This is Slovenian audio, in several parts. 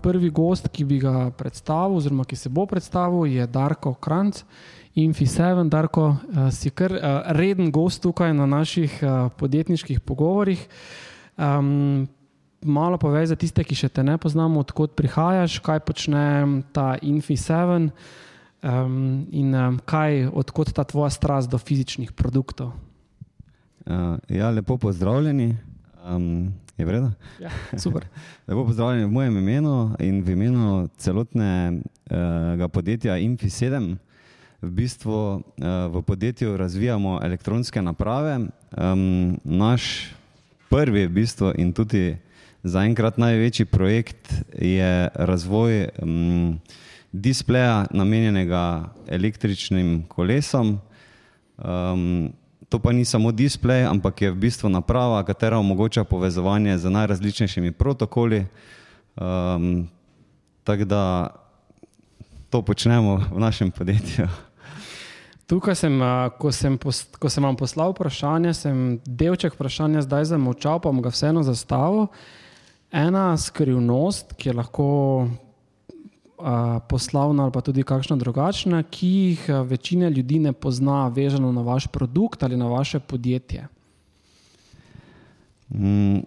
Prvi gost, ki bi ga predstavil, oziroma ki se bo predstavil, je Darko Kranc. Infi7, Darko, uh, si kar uh, reden gost tukaj na naših uh, podjetniških pogovorih. Um, malo povej za tiste, ki še te ne poznamo, odkot prihajaš, kaj počne ta Infi7 um, in um, kaj, odkot ta tvoja strast do fizičnih produktov. Uh, ja, lepo pozdravljeni. Um, je vredno? Ja, super. lepo pozdravljeni v mojem imenu in v imenu celotnega uh, podjetja Infi7 v bistvu uh, v podjetju razvijamo elektronske naprave. Naš prvi v bistvu in tudi zaenkrat največji projekt je razvoj displeja namenjenega električnim kolesom. Um, to pa ni samo displej, ampak je v bistvu naprava, katera omogoča povezovanje z najrazličnejšimi protokoli. Um, tako da to počnemo v našem podjetju. Tukaj sem, ko sem, ko sem vam poslal vprašanje, sem delček vprašanja zdaj zamolčal, pa bom ga vseeno zastavil. Ena skrivnost, ki je lahko poslovna ali pa tudi kakšna drugačna, ki jih večina ljudi ne pozna, vezano na vaš produkt ali na vaše podjetje. Mm,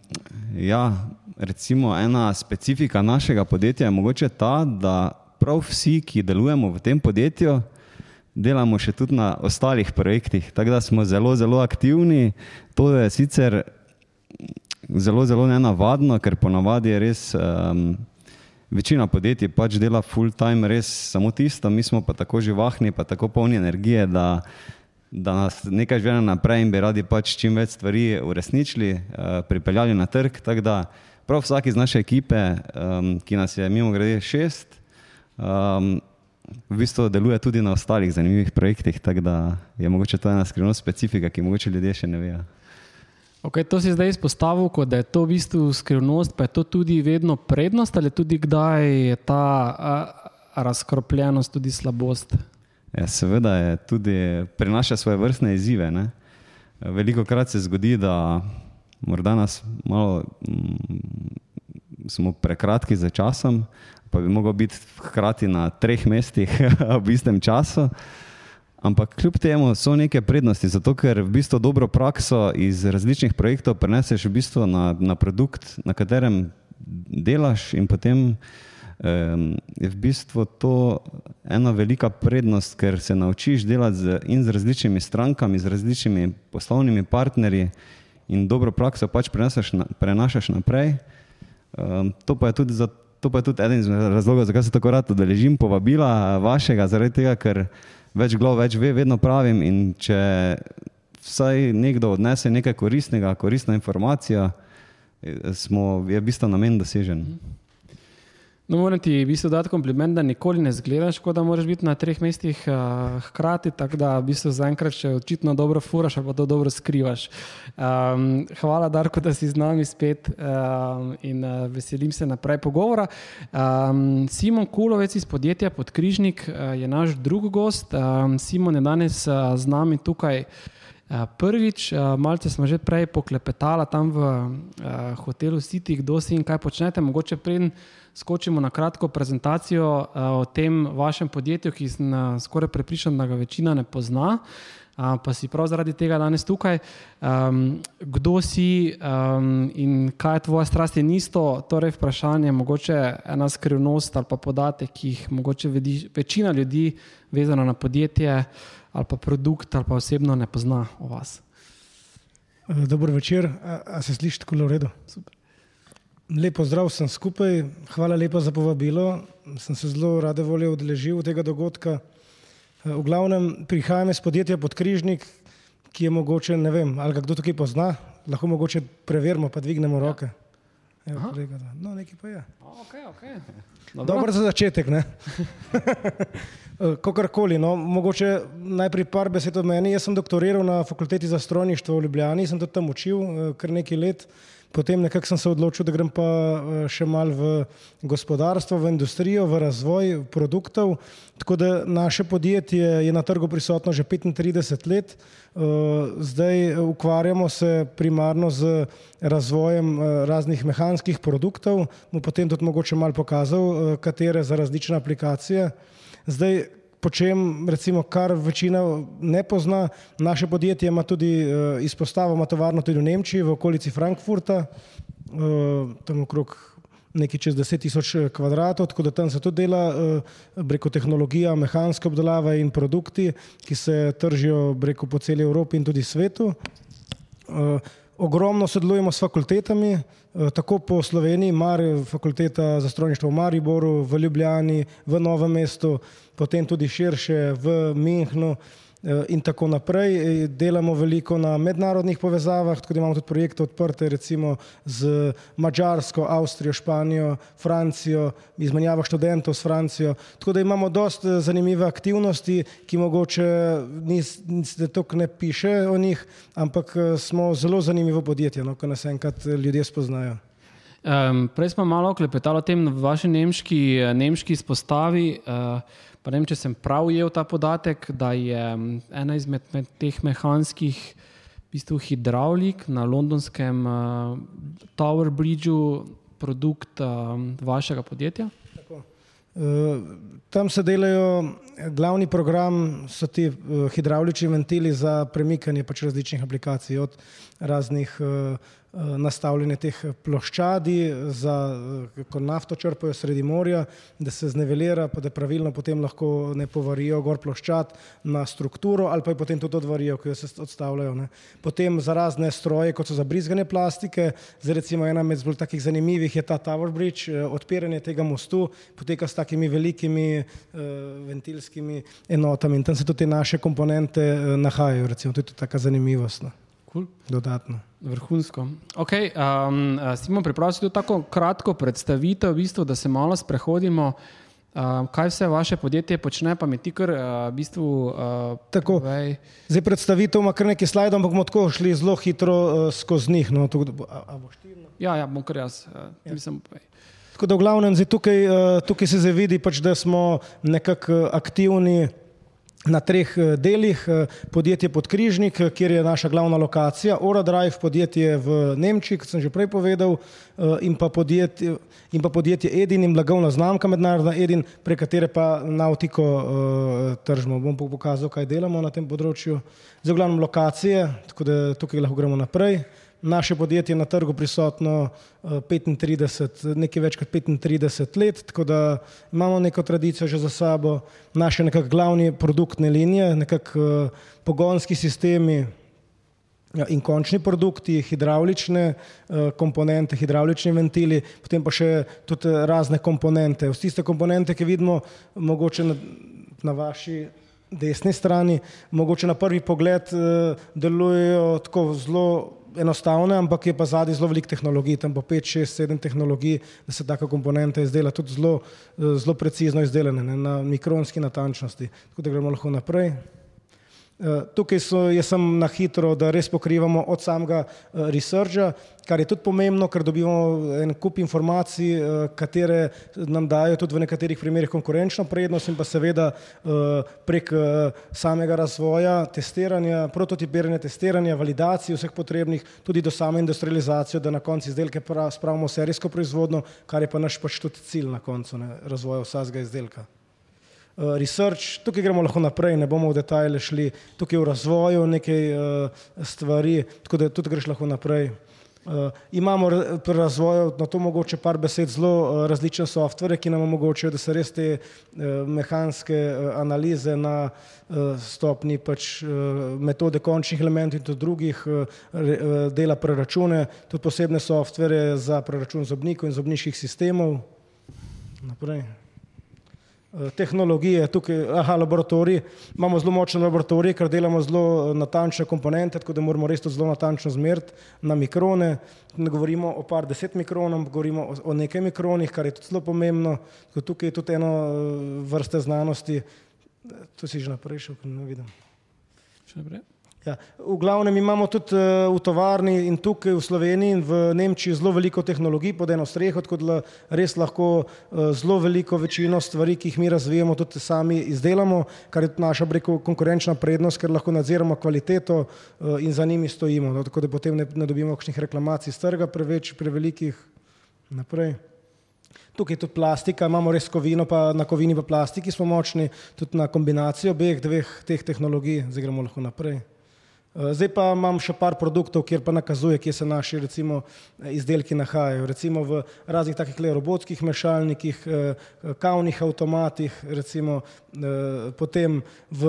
ja, recimo ena specifika našega podjetja je mogoče ta, da prav vsi, ki delujemo v tem podjetju, delamo še tudi na ostalih projektih, tako da smo zelo, zelo aktivni. To je sicer zelo, zelo nenavadno, ker ponavadi je res um, večina podjetij pač dela full time, res samo tisto, mi smo pa tako živahni, pa tako polni energije, da, da nas nekaj žene naprej in bi radi pač čim več stvari uresničili, uh, pripeljali na trg. Tako da prav vsak iz naše ekipe, um, ki nas je mimo grede šest, um, v bistvu deluje tudi na ostalih zanimivih projektih, tako da je mogoče to ena skrivnost specifika, ki mogoče ljudje še ne vejo. Okay, to si zdaj izpostavil, kot da je to v bistvu skrivnost, pa je to tudi vedno prednost ali tudi kdaj je ta a, razkropljenost tudi slabost? Ja, seveda je tudi prinaša svoje vrstne izzive. Ne? Veliko krat se zgodi, da morda nas malo mm, smo prekratki za časom, pa bi lahko bil hkrati na treh mestih v istem času. Ampak kljub temu so neke prednosti, zato ker v bistvu dobro prakso iz različnih projektov preneseš v bistvu na, na produkt, na katerem delaš, in potem um, je v bistvu to ena velika prednost, ker se naučiš delati z, in z različnimi strankami, z različnimi poslovnimi partnerji, in dobro prakso pač na, prenašaš naprej. Um, to pa je tudi zato. To pa je tudi eden izmed razlogov, zakaj se tako rad udeležim povabila vašega, zaradi tega, ker več glav več ve, vedno pravim. In če vsaj nekdo odnese nekaj koristnega, koristna informacija, smo, je v bistvu namen dosežen. Mhm. No, moram ti v bistvu dati kompliment, da nikoli ne zgledaš, kot da moraš biti na treh mestih uh, hkrati, tako da v bistvu zaenkrat še očitno dobro furaš, pa to dobro skrivaš. Um, hvala, Darko, da si z nami spet um, in uh, veselim se naprej pogovora. Um, Simon Kulovec iz podjetja Podkrižnik uh, je naš drugi gost. Um, Simon je danes uh, z nami tukaj. Prvič, malce smo že prej poklepetali tam v hotelu City, kdo si in kaj počnete. Mogoče prej skočimo na kratko prezentacijo uh, o tem vašem podjetju, ki sem uh, skoraj prepričan, da ga večina ne pozna. Uh, pa si prav zaradi tega danes tukaj. Um, kdo si um, in kaj je tvoja strast, je isto, torej vprašanje, mogoče ena skrivnost ali pa podatek, ki jih mogoče vedi, večina ljudi, vezano na podjetje ali pa produkt ali pa osebno, ne pozna o vas. Dobro večer, a, a se slišiš tako v redu? Super. Lepo zdrav sem skupaj, hvala lepa za povabilo. Sem se zelo rade volje udeležil tega dogodka. V glavnem prihajam iz podjetja Podkrižnik, ki je mogoče, ne vem, ali ga kdo tukaj pozna, lahko mogoče preverimo, pa dvignemo roke. Evo, kolega, da. no, nekaj pa je. Okay, okay. Dobro za začetek. Kakorkoli, no, mogoče najprej par besed od meni. Jaz sem doktoriral na fakulteti za strojništvo v Ljubljani, sem tudi tam učil eh, kar nekaj let. Potem nekako sem se odločil, da grem pa eh, še mal v gospodarstvo, v industrijo, v razvoj produktov. Tako da naše podjetje je na trgu prisotno že 35 let. Eh, zdaj ukvarjamo se primarno z razvojem raznih mehanskih produktov. Mu potem tudi mogoče mal pokazal, katere za različne aplikacije. Zdaj, po čem, recimo, kar večina ne pozna, naše podjetje ima tudi uh, izpostavo, ima tovarno tudi v Nemčiji, v okolici Frankfurta, uh, tam okrog nekaj čez 10 tisoč eh, kvadratov, tako da tam se tudi dela uh, preko tehnologija, mehanske obdelave in produkti, ki se tržijo preko po celi Evropi in tudi svetu. Uh, ogromno sodelujemo s fakultetami, tako po Sloveniji, Mar, fakulteta za strojništvo v Mariboru, v Ljubljani, v Novem mestu, potem tudi širše v Minhnu. Eh, in tako naprej. Eh, delamo veliko na mednarodnih povezavah, tako da imamo tudi projekte odprte recimo z Mačarsko, Avstrijo, Španijo, Francijo, izmenjava študentov s Francijo. Tako da imamo dost eh, zanimive aktivnosti, ki mogoče niste toliko ne piše o njih, ampak smo zelo zanimivo podjetje, no, ko nas enkrat ljudje spoznajo. Um, prej smo malo klepetali o tem vaši nemški, nemški izpostavi. Uh, Pa ne vem, če sem prav ujel ta podatek, da je ena izmed teh mehanskih v bistvu hidravlik na londonskem uh, Tower Bridgeu produkt uh, vašega podjetja. Uh, tam se delajo, glavni program so ti uh, hidravlični ventili za premikanje pač različnih aplikacij, od raznih uh, Eh, nastavljene teh ploščadi, za, eh, ko nafto črpajo sredi morja, da se znevelira, pa da pravilno potem lahko ne povarijo gor ploščad na strukturo ali pa jo potem tudi odvarijo, ko jo se odstavljajo. Ne. Potem za razne stroje, kot so za brizgane plastike, zdaj recimo ena med bolj takih zanimivih je ta Tower Bridge, eh, odpiranje tega mostu poteka s takimi velikimi uh, ventilskimi enotami in tam se tudi te naše komponente uh, nahajajo, recimo, to je tudi taka zanimivost. No. Cool. Dodatno. Vrhunsko. Okay, um, Simon, pripravljamo tudi tako kratko predstavitev, v bistvu, da se malo sprehodimo. Uh, kaj vse vaše podjetje počne, pa mi ti kar uh, v bistvu. Uh, tako, zdaj predstavitev ima kar nekaj slajdov, ampak bomo tako šli zelo hitro uh, skozi njih. No, tako, a, a ja, ja, bom kar jaz. Uh, ja. mislim, tako da v glavnem tukaj, uh, tukaj se zavidi, pač, da smo nekako aktivni na treh eh, delih. Eh, podjetje Podkrižnik, eh, kjer je naša glavna lokacija, Ora Drive, podjetje v Nemčiji, kot sem že prej povedal, in pa podjetje, in pa podjetje Edin in blagovna znamka mednarodna Edin, prek katere pa nautiko tržimo. Bom pokazal, kaj delamo na tem področju. Za glavno lokacije, tako da tukaj lahko gremo naprej naše podjetje na trgu prisotno 35, eh, nekaj več kot 35 let, tako da imamo neko tradicijo že za sabo, naše nekak glavni produktne linije, nekak eh, pogonski sistemi ja, in končni produkti, hidravlične eh, komponente, hidravlični ventili, potem pa še tudi razne komponente. Vsi tiste komponente, ki vidimo mogoče na, na vaši desni strani, mogoče na prvi pogled delujejo tako zelo enostavne, ampak je pa zadnji zelo velik tehnologij, tam po 5, 6, 7 tehnologij, da se taka komponenta izdela, tudi zelo, eh, zelo precizno izdelane, ne, na mikronski natančnosti. Tako da gremo lahko naprej. Eh, tukaj so, jaz sem na hitro, da res pokrivamo od samega eh, researcha, kar je tudi pomembno, ker dobivamo en kup informacij, eh, katere nam dajo tudi v nekaterih primerjih konkurenčno prednost in pa seveda prek samega razvoja, testiranja, prototipiranja, testiranja, validacije vseh potrebnih, tudi do same industrializacije, da na koncu izdelke spravimo serijsko proizvodno, kar je pa naš pač tudi cilj na koncu ne, razvoja vsakega izdelka. Eh, research, tukaj gremo lahko naprej, ne bomo v detajle šli, tukaj je v razvoju nekaj uh, stvari, tako da tudi greš lahko naprej. Uh, imamo pri razvoju na to mogoče par besed zelo uh, različne softvere, ki nam omogočajo, da se res te uh, mehanske uh, analize na uh, stopni pač, uh, metode končnih elementov in tudi drugih uh, re, uh, dela preračune, tudi posebne softvere za preračun zobnikov in zobniških sistemov. Naprej. Tehnologije, tukaj, aha, laboratorij, imamo zelo močne laboratorije, ker delamo zelo natančne komponente, tako da moramo res to zelo natančno zmeriti na mikrone. Ne govorimo o par deset mikronom, govorimo o, nekaj mikronih, kar je tudi zelo pomembno. Tukaj je tudi eno vrste znanosti. To si že naprej šel, ker ne vidim. Še naprej. Ja, v glavnem imamo tudi uh, v tovarni in tukaj v Sloveniji in v Nemčiji zelo veliko tehnologij pod eno streho, tako da res lahko uh, zelo veliko večino stvari, ki jih mi razvijamo, tudi sami izdelamo, kar je naša breko konkurenčna prednost, ker lahko nadziramo kvaliteto uh, in za njimi stojimo, no, tako da potem ne, ne dobimo kakšnih reklamacij z trga preveč, prevelikih. Naprej. Tukaj je tudi plastika, imamo res kovino, pa na kovini pa plastiki smo močni, tudi na kombinacijo obeh dveh teh tehnologij, zdaj gremo lahko naprej. Eh, zdaj pa imam še par produktov, kjer pa nakazuje, kje se naši recimo, izdelki nahajajo. Recimo v raznih takih robotskih mešalnikih, eh, kavnih avtomatih, recimo, eh, potem v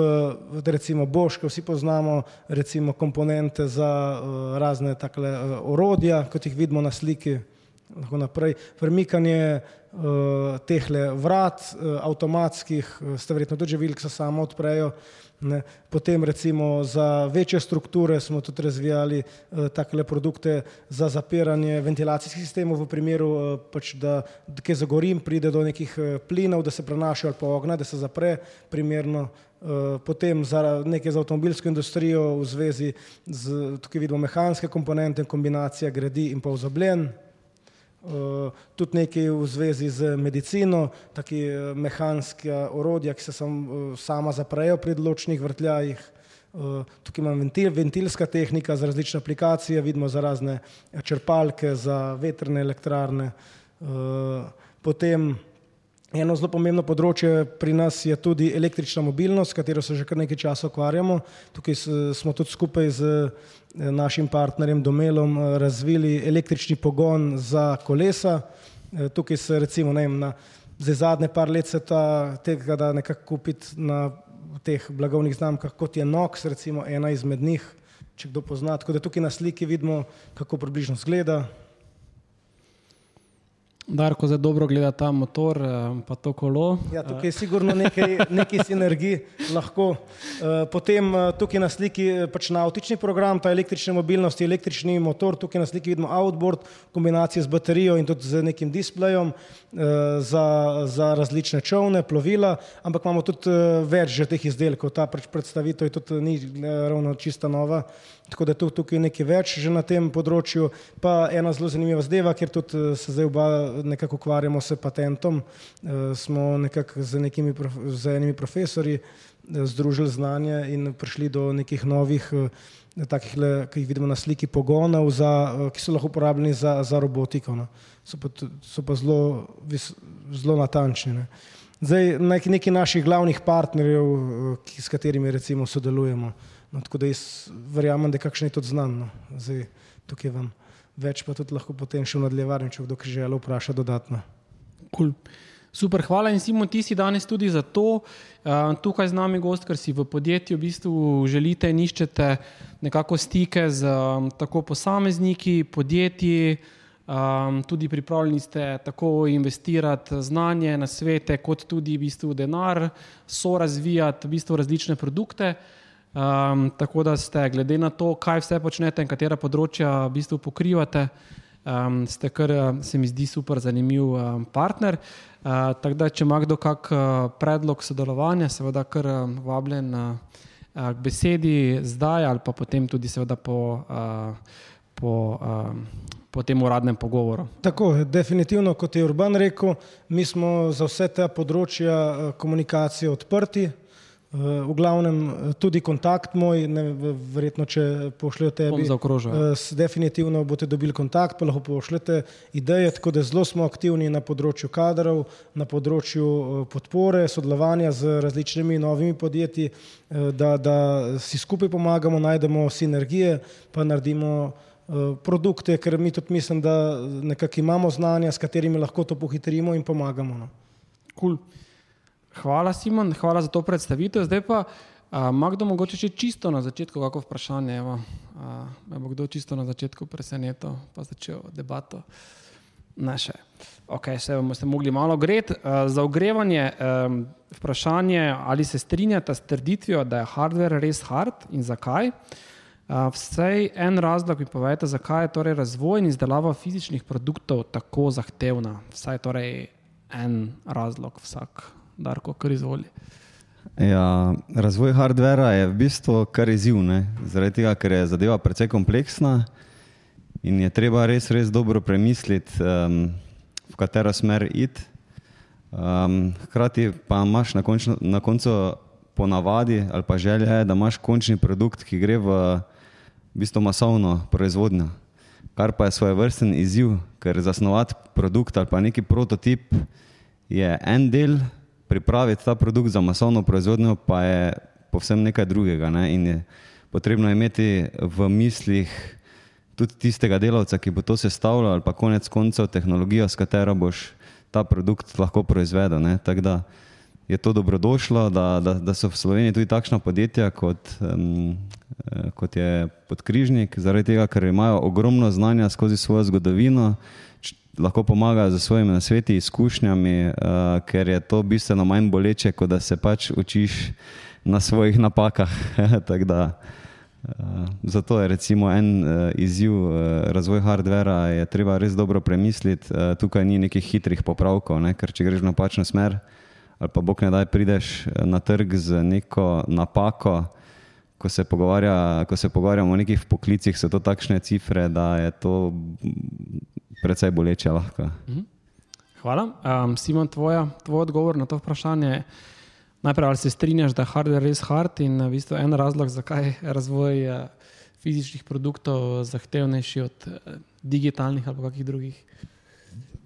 recimo Boško, vsi poznamo recimo komponente za razne takle orodja, kot jih vidimo na sliki. Lahko naprej. Premikanje uh, teh vrat, uh, avtomatskih, ste verjetno tudi že videli, ki se samo odprejo. Ne. Potem recimo za večje strukture smo tudi razvijali uh, takle produkte za zapiranje ventilacijskih sistemov v primeru, uh, pač, da kje zagorim, pride do nekih uh, plinov, da se prenašajo ali pa ogna, da se zapre primerno. Potem za nekaj za avtomobilsko industrijo v zvezi z, tukaj vidimo mehanske komponente, kombinacija gredi in pa vzobljen. Eh, tudi nekaj v zvezi z medicino, taki eh, mehanska orodja, ki se sam, eh, sama zaprejo pri določenih vrtljajih. Tukaj imam ventil, ventilska tehnika za različne aplikacije, vidimo za razne črpalke, za vetrne elektrarne. Potem eno zelo pomembno področje pri nas je tudi električna mobilnost, s katero se že kar nekaj časa ukvarjamo. Tukaj smo tudi skupaj z našim partnerjem Domelom eh, razvili električni pogon za kolesa. Eh, tukaj se recimo ne vem, na zadnje par let se ta tega da nekako kupiti na teh blagovnih znamkah, kot je NOX, recimo ena izmed njih, če kdo pozna. Tako da tukaj na sliki vidimo, kako približno zgleda. Darko zdaj dobro gleda ta motor, eh, pa to kolo. Ja, tukaj je sigurno nekaj, nekaj sinergij lahko. Eh, potem eh, tukaj na sliki pač nautični program, ta električne mobilnosti, električni motor, tukaj na sliki vidimo outboard, kombinacije z baterijo in tudi z nekim displejem za, za različne čovne, plovila, ampak imamo tudi več že teh izdelkov, ta pač predstavitev je tudi ni ravno čista nova. Tako da je tukaj nekaj več že na tem področju. Pa ena zelo zanimiva zdeva, ker tudi eh, se zdaj oba nekako ukvarjamo s patentom, e, smo nekako z, nekimi, z enimi profesori e, združili znanje in prišli do nekih novih, takih, le, ki jih vidimo na sliki, pogonov, za, ki so lahko uporabljeni za, za robotiko. No. So, pa, so pa zelo, zelo natančni. Ne. Zdaj, neki naših glavnih partnerjev, ki, s katerimi recimo sodelujemo. No, tako da jaz verjamem, da je kakšen tudi znan. No. Zdaj, tukaj vam več pa tudi lahko potem še v nadaljevanju, če kdo želi vprašati dodatno. Cool. Super, hvala in Simon, ti si danes tudi za to. Uh, tukaj z nami gost, ker si v podjetju v bistvu želite in iščete nekako stike z um, tako posamezniki, podjetji, um, tudi pripravljeni ste tako investirati znanje na svete, kot tudi v bistvu denar, so razvijati v bistvu različne produkte. Um, tako da ste, glede na to, kaj vse počnete in katera področja v bistvu pokrivate, um, ste kar, se mi zdi, super zanimiv um, partner. Uh, tako da, če ima kdo kak uh, predlog sodelovanja, seveda kar um, vabljen uh, k besedi zdaj ali pa potem tudi seveda po, uh, po, um, po tem uradnem pogovoru. Tako, definitivno, kot je Urban rekel, mi smo za vse te področja komunikacije odprti. V glavnem eh, tudi kontakt moj, ne, verjetno, če pošljajo tebi, uh, definitivno boste dobili kontakt, pa lahko pošljete ideje, tako da zelo smo aktivni na področju kadrov, na področju podpore, sodelovanja z različnimi novimi podjetji, da, da si skupaj pomagamo, najdemo sinergije, pa naredimo produkte, ker mi tudi mislim, da nekako imamo znanja, s katerimi lahko to pohitrimo in pomagamo. No. Cool. Hvala, Simon, hvala za to predstavitev. Zdaj pa, ima kdo mogoče še čisto na začetku, kako vprašanje? Me bo kdo čisto na začetku presenetil, pa začel debato. Ne še. Ok, se bomo se mogli malo greti. Za ogrevanje um, vprašanje, ali se strinjate s trditvijo, da je hardware res hard in zakaj. Uh, vsej en razlog mi povejte, zakaj je torej razvoj in izdelava fizičnih produktov tako zahtevna. Vsaj torej en razlog vsak, darko, kar izvoli. Ja, razvoj hardvera je v bistvu kar izziv, zaradi tega, ker je zadeva precej kompleksna in je treba res, res dobro premisliti, um, v katero smer iti. Um, hkrati pa imaš na, končno, na koncu ponavadi ali pa želje, da imaš končni produkt, ki gre v, v bistvu masovno proizvodnjo, kar pa je svoj vrsten izziv, ker zasnovati produkt ali pa neki prototip je en del, pripraviti ta produkt za masovno proizvodnjo pa je povsem nekaj drugega. Ne? Je potrebno imeti v mislih tudi tistega delavca, ki bo to sestavljal, ali pa konec koncev tehnologijo, s katero boš ta produkt lahko proizvedel. Tako da je to dobrodošlo, da, da, da so v Sloveniji tudi takšna podjetja, kot, um, kot je podkrižnik, zaradi tega, ker imajo ogromno znanja skozi svojo zgodovino. Lahko pomagajo z svojimi nasveti, izkušnjami, uh, ker je to bistveno manj boleče, kot da se pač učiš na svojih napakah. da, Uh, zato je recimo en uh, izziv uh, razvoj hardvera, je treba res dobro premisliti. Uh, tukaj ni nekih hitrih popravkov, ne? ker če greš v napačno smer, ali pa bog ne daj, prideš na trg z neko napako. Ko se, ko se pogovarjamo o nekih poklicih, so to takšne cifre, da je to precej boleče lahko. Mhm. Hvala. Um, Simon, tvoja, tvoj odgovor na to vprašanje je. Najprej, ali se strinjaš, da je hardware res hard in v bistvu en razlog, zakaj je razvoj uh, fizičnih produktov zahtevnejši od uh, digitalnih ali kakih drugih?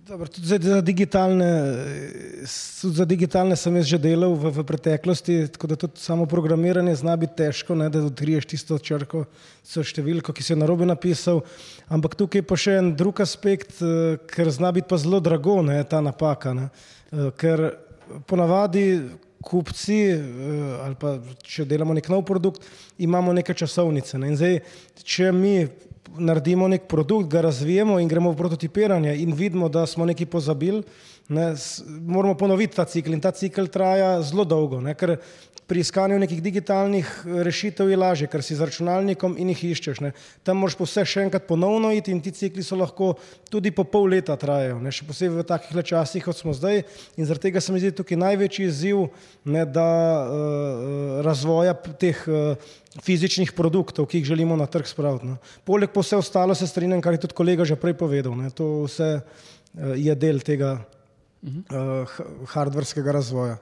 Dobro, tudi za digitalne, tudi za digitalne sem jaz že delal v, v preteklosti, tako da tudi samo programiranje zna biti težko, ne, da odkriješ tisto črko, so številko, ki si jo narobe napisal. Ampak tukaj je pa še en drug aspekt, eh, ker zna biti pa zelo drago ne, ta napaka. Ne, ker ponavadi, kupci, eh, ali pa če delamo nek nov produkt, imamo neke časovnice. Ne? Zdaj, če mi naredimo nek produkt, ga razvijemo in gremo v prototipiranje in vidimo, da smo nekaj pozabili, ne, moramo ponoviti ta cikl in ta cikl traja zelo dolgo, ne, ker pri iskanju nekih digitalnih eh, rešitev je lažje, ker si z računalnikom in jih iščeš. Ne. Tam moraš po vse še enkrat ponovno iti in ti cikli so lahko tudi po pol leta trajajo, ne, še posebej v takih časih, kot smo zdaj. In zaradi tega se mi zdi tukaj največji izziv, ne, da uh, razvoja teh uh, fizičnih produktov, ki jih želimo na trg spraviti. Ne. Poleg po vse ostalo se strinjam, kar je tudi kolega že prej povedal. Ne. To vse uh, je del tega uh, hardverskega razvoja.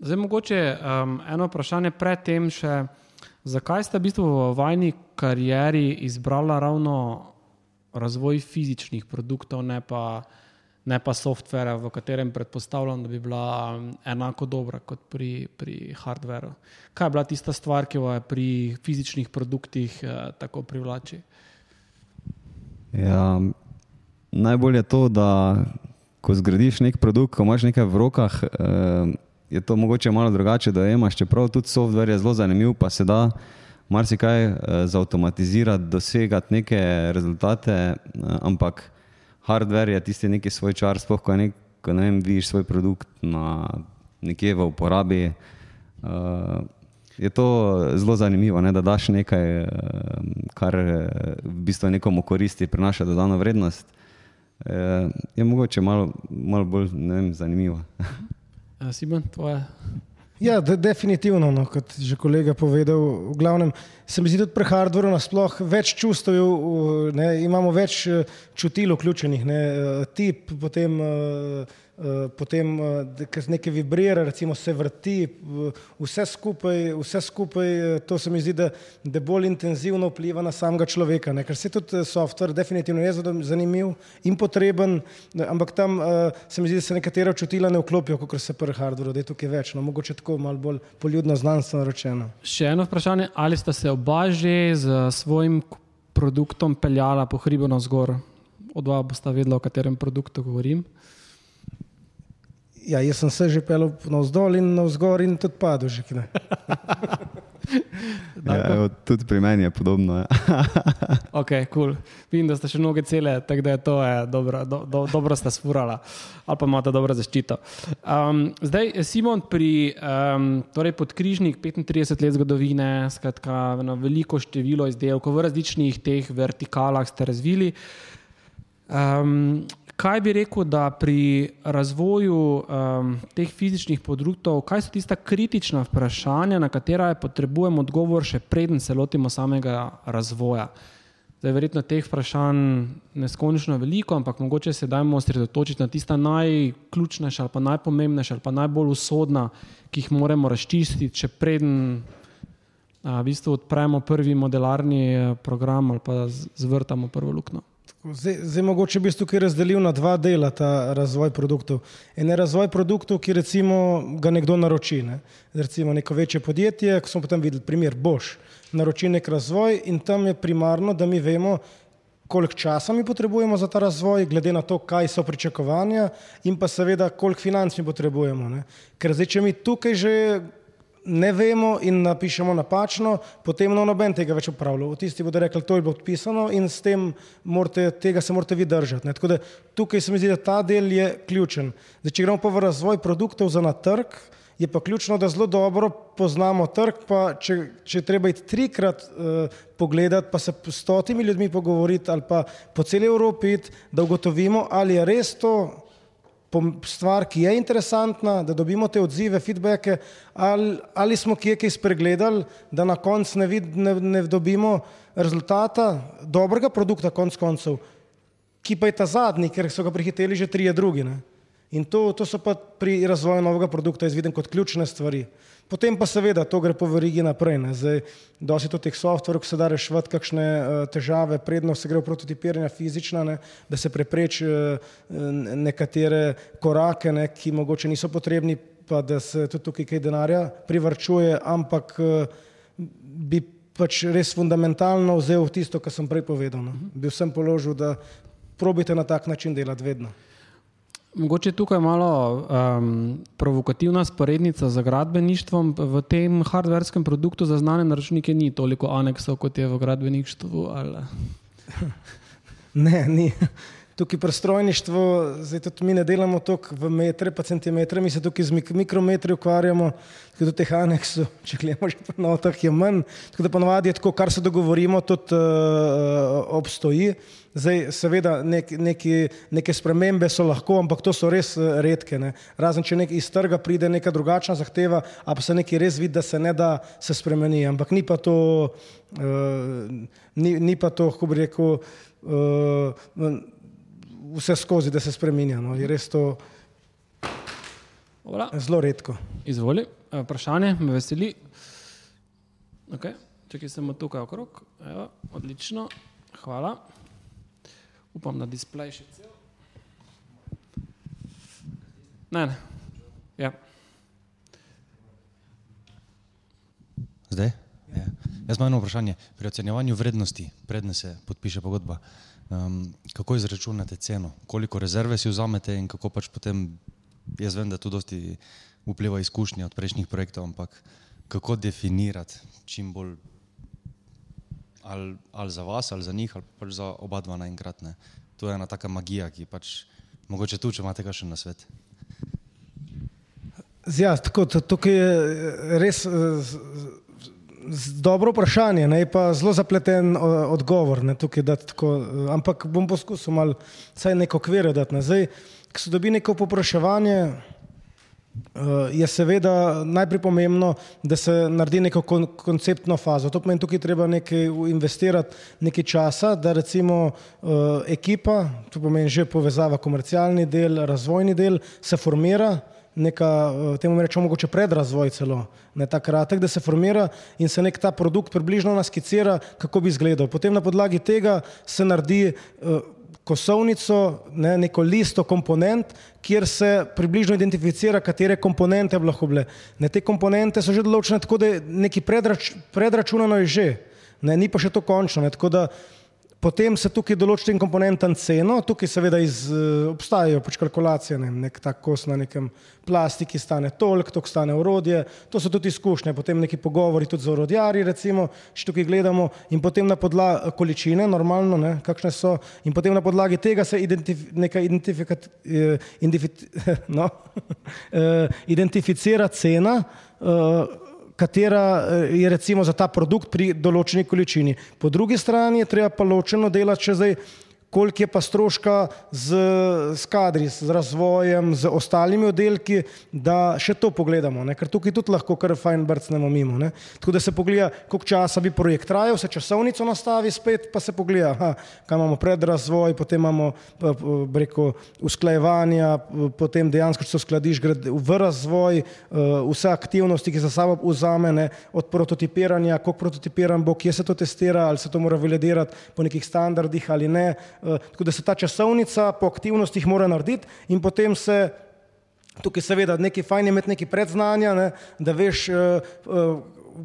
Zdaj, mogoče um, eno vprašanje predtem še, zakaj ste v bistvu v vajni karieri izbrali ravno razvoj fizičnih produktov, ne pa, ne pa softvera, v katerem predpostavljam, da bi bila um, enako dobra kot pri, pri hardveru. Kaj je bila tista stvar, ki jo je pri fizičnih produktih uh, tako privlači? Ja, najbolje je to, da ko zgradiš nek produkt, ko imaš nekaj v rokah. Uh, je to mogoče malo drugače, da imaš, čeprav tudi software je zelo zanimiv, pa se da marsikaj uh, zautomatizirati, dosegati neke rezultate, uh, ampak hardware je tisti neki svoj čar, sploh ko, nek, ko ne vem, vidiš svoj produkt na nekje v uporabi. Uh, Je to zelo zanimivo, ne, da daš nekaj, kar v bistvu nekomu koristi, prinaša dodano vrednost. Je mogoče malo, malo bolj vem, zanimivo. Simon, tvoje? Ja, de, definitivno, no, kot je že kolega povedal. V glavnem se mi zdi tudi pri hardwareu nasploh več čustev, ne, imamo več eh, čutil vključenih, ne, eh, tip, potem uh, Eh, potem eh, nekaj vibrira, recimo se vrti, vse skupaj, vse skupaj eh, to se mi zdi, da, da bolj intenzivno vpliva na samega človeka, ne? ker se tudi software definitivno je zanimiv in potreben, ampak tam se mi zdi, da se nekatera čutila ne vklopijo, kot se pri hardwareu, da je tukaj več, no mogoče tako malo bolj poljudno znanstveno rečeno. Še eno vprašanje, ali ste se oba že z svojim produktom peljala po hribu na zgor? Odva bosta vedela, o katerem produktu govorim. Ja, jaz sem se že pelil navzdol in navzgor in tudi padel. Že, Ja, evo, tudi pri meni je podobno. Ja. ok, cool. Vidim, da ste še noge cele, tako da je to je dobro, do, do, dobro ste sfurala ali pa imate dobro zaščito. Um, zdaj, Simon, pri um, torej podkrižnik 35 let zgodovine, skratka, veliko število izdelkov v različnih teh vertikalah ste razvili. Um, kaj bi rekel, da pri razvoju um, teh fizičnih produktov, kaj so tista kritična vprašanja, na katera potrebujemo odgovor, še preden se lotimo samega razvoja? Zdaj, verjetno teh vprašanj neskončno veliko, ampak mogoče se dajmo osredotočiti na tista najključnejša ali pa najpomembnejša ali pa najbolj usodna, ki jih moramo razčistiti, še preden a, v bistvu odpremo prvi modelarni eh, program ali pa zvrtamo prvo luknjo. Zdaj, zdaj mogoče bi tukaj razdelil na dva dela ta razvoj produktov. En je razvoj produktov, ki recimo ga nekdo naroči. Ne? Recimo neko večje podjetje, ko smo potem videli primer Bosch, naroči nek razvoj in tam je primarno, da mi vemo, koliko časa mi potrebujemo za ta razvoj, glede na to, kaj so pričakovanja in pa seveda, koliko financ mi potrebujemo. Ne? Ker zdaj, če mi tukaj že ne vemo in napišemo napačno, potem no noben tega več upravlja. Tisti bodo rekli, to je bilo odpisano in s tem morate, tega se morate vi držati. Ne. Tako da tukaj se mi zdi, da ta del je ključen. Zdaj, če gremo pa v razvoj produktov za na trg, je pa ključno, da zelo dobro poznamo trg, pa če, če treba iti trikrat uh, pogledati, pa se s stotimi ljudmi pogovoriti ali pa po celi Evropi, da ugotovimo, ali je res to stvar, ki je interesantna, da dobimo te odzive, feedbacke, ali, ali smo kje kaj spregledali, da na koncu ne, ne, ne dobimo rezultata dobrega produkta, konc koncev, ki pa je ta zadnji, ker so ga prihiteli že trije drugi. Ne? In to, to so pa pri razvoju novega produkta izviden kot ključne stvari. Potem pa seveda to gre po verigi naprej. Ne. Zdaj, dosti to teh softverov, ki se da reševati kakšne uh, težave, predno se gre v prototipiranje fizična, ne, da se prepreči uh, nekatere korake, ne, ki mogoče niso potrebni, pa da se tudi tukaj kaj denarja privrčuje, ampak uh, bi pač res fundamentalno vzel tisto, kar sem prej povedal. No. Bi vsem položil, da probite na tak način delati vedno. Mogoče tukaj malo um, provokativna sporednica z gradbeništvom. V tem hardverskem produktu za znane naročnike ni toliko aneksov, kot je v gradbeništvu. Ali... Ne, ni. Tukaj pri strojništvu, zdaj tudi mi ne delamo toliko v metre, pa centimetre, mi se tukaj z mikrometri ukvarjamo, tako da teh aneksov, če gledamo že po notah, je manj. Tako da ponovadi je tako, kar se dogovorimo, tudi uh, obstoji. Zdaj, seveda, nek, neki, neke spremembe so lahko, ampak to so res uh, redke. Ne. Razen če nek iz trga pride neka drugačna zahteva, a pa se nekaj res vidi, da se ne da se spremeni. Ampak ni pa to, uh, ni, ni pa to, kako bi rekel, uh, vse skozi, da se spremenja. No. Je res to Hvala. zelo redko. Izvoli, eh, vprašanje me veseli. Okay. Če ki smo tukaj okrog, Evo, odlično, hvala. Upam, da displej še cel. Ne, ne. Ja. Zdaj? Ja. Jaz imam eno vprašanje. Pri ocenjevanju vrednosti, predne se podpiše pogodba, Um, kako izračunate ceno, koliko rezerve si vzamete in kako pač potem, jaz vem, da tu dosti vpliva izkušnje od prejšnjih projektov, ampak kako definirati čim bolj ali, ali za vas, ali za njih, ali pač za oba dva naenkrat. To je ena taka magija, ki pač mogoče tu, če imate kakšen na svet. Ja, tako, tukaj je res dobro vprašanje, ne pa zelo zapleten odgovor. Ne, tako, ampak bom poskusil malo vsaj neko okvir dati. Ne. Zdaj, ko se dobi neko popraševanje, je seveda najprej pomembno, da se naredi neko kon konceptno fazo. To pomeni, tukaj treba nekaj investirati, nekaj časa, da recimo ekipa, to pomeni že povezava komercialni del, razvojni del, se formira neka, eh, temu rečemo, mogoče predrazvoj celo, ne ta kratek, da se formira in se nek ta produkt približno naskicira, kako bi izgledal. Potem na podlagi tega se naredi uh, kosovnico, ne, neko listo komponent, kjer se približno identificira, katere komponente bi lahko bile. Ne, te komponente so že določene tako, da je neki predrač, predračunano je že, ne, ni pa še to končno. Ne, tako da Potem se tukaj določi tem komponentam ceno, tukaj seveda iz, eh, obstajajo pač kalkulacije, ne, nek tak kos na nekem plastiki stane toliko, toliko stane orodje, to so tudi izkušnje, potem neki pogovori tudi z orodjarji, recimo, če tukaj gledamo. In potem na podlagi količine, normalno, ne, kakšne so. In potem na podlagi tega se identif neka identifikat, eh, identifi no, eh, identificira cena, eh, katera eh, je recimo za ta produkt pri določeni količini. Po drugi strani je treba pa ločeno delati še zdaj koliko je pa stroška z, z kadri, z razvojem, z ostalimi oddelki, da še to pogledamo, ne? ker tukaj tudi lahko kar fajn brcnemo mimo. Ne? Tako da se pogleda, koliko časa bi projekt trajal, se časovnico nastavi spet, pa se pogleda, aha, kaj imamo pred razvoj, potem imamo breko usklajevanja, potem dejansko, če se uskladiš, gre v razvoj, vse aktivnosti, ki za sabo vzame, ne? od prototipiranja, koliko prototipiran bo, kje se to testira, ali se to mora validirati po nekih standardih ali ne, Eh, tako da se ta časovnica po aktivnostih mora narediti in potem se tukaj seveda nekaj fajn je imeti nekaj predznanja, ne, da veš, eh, eh,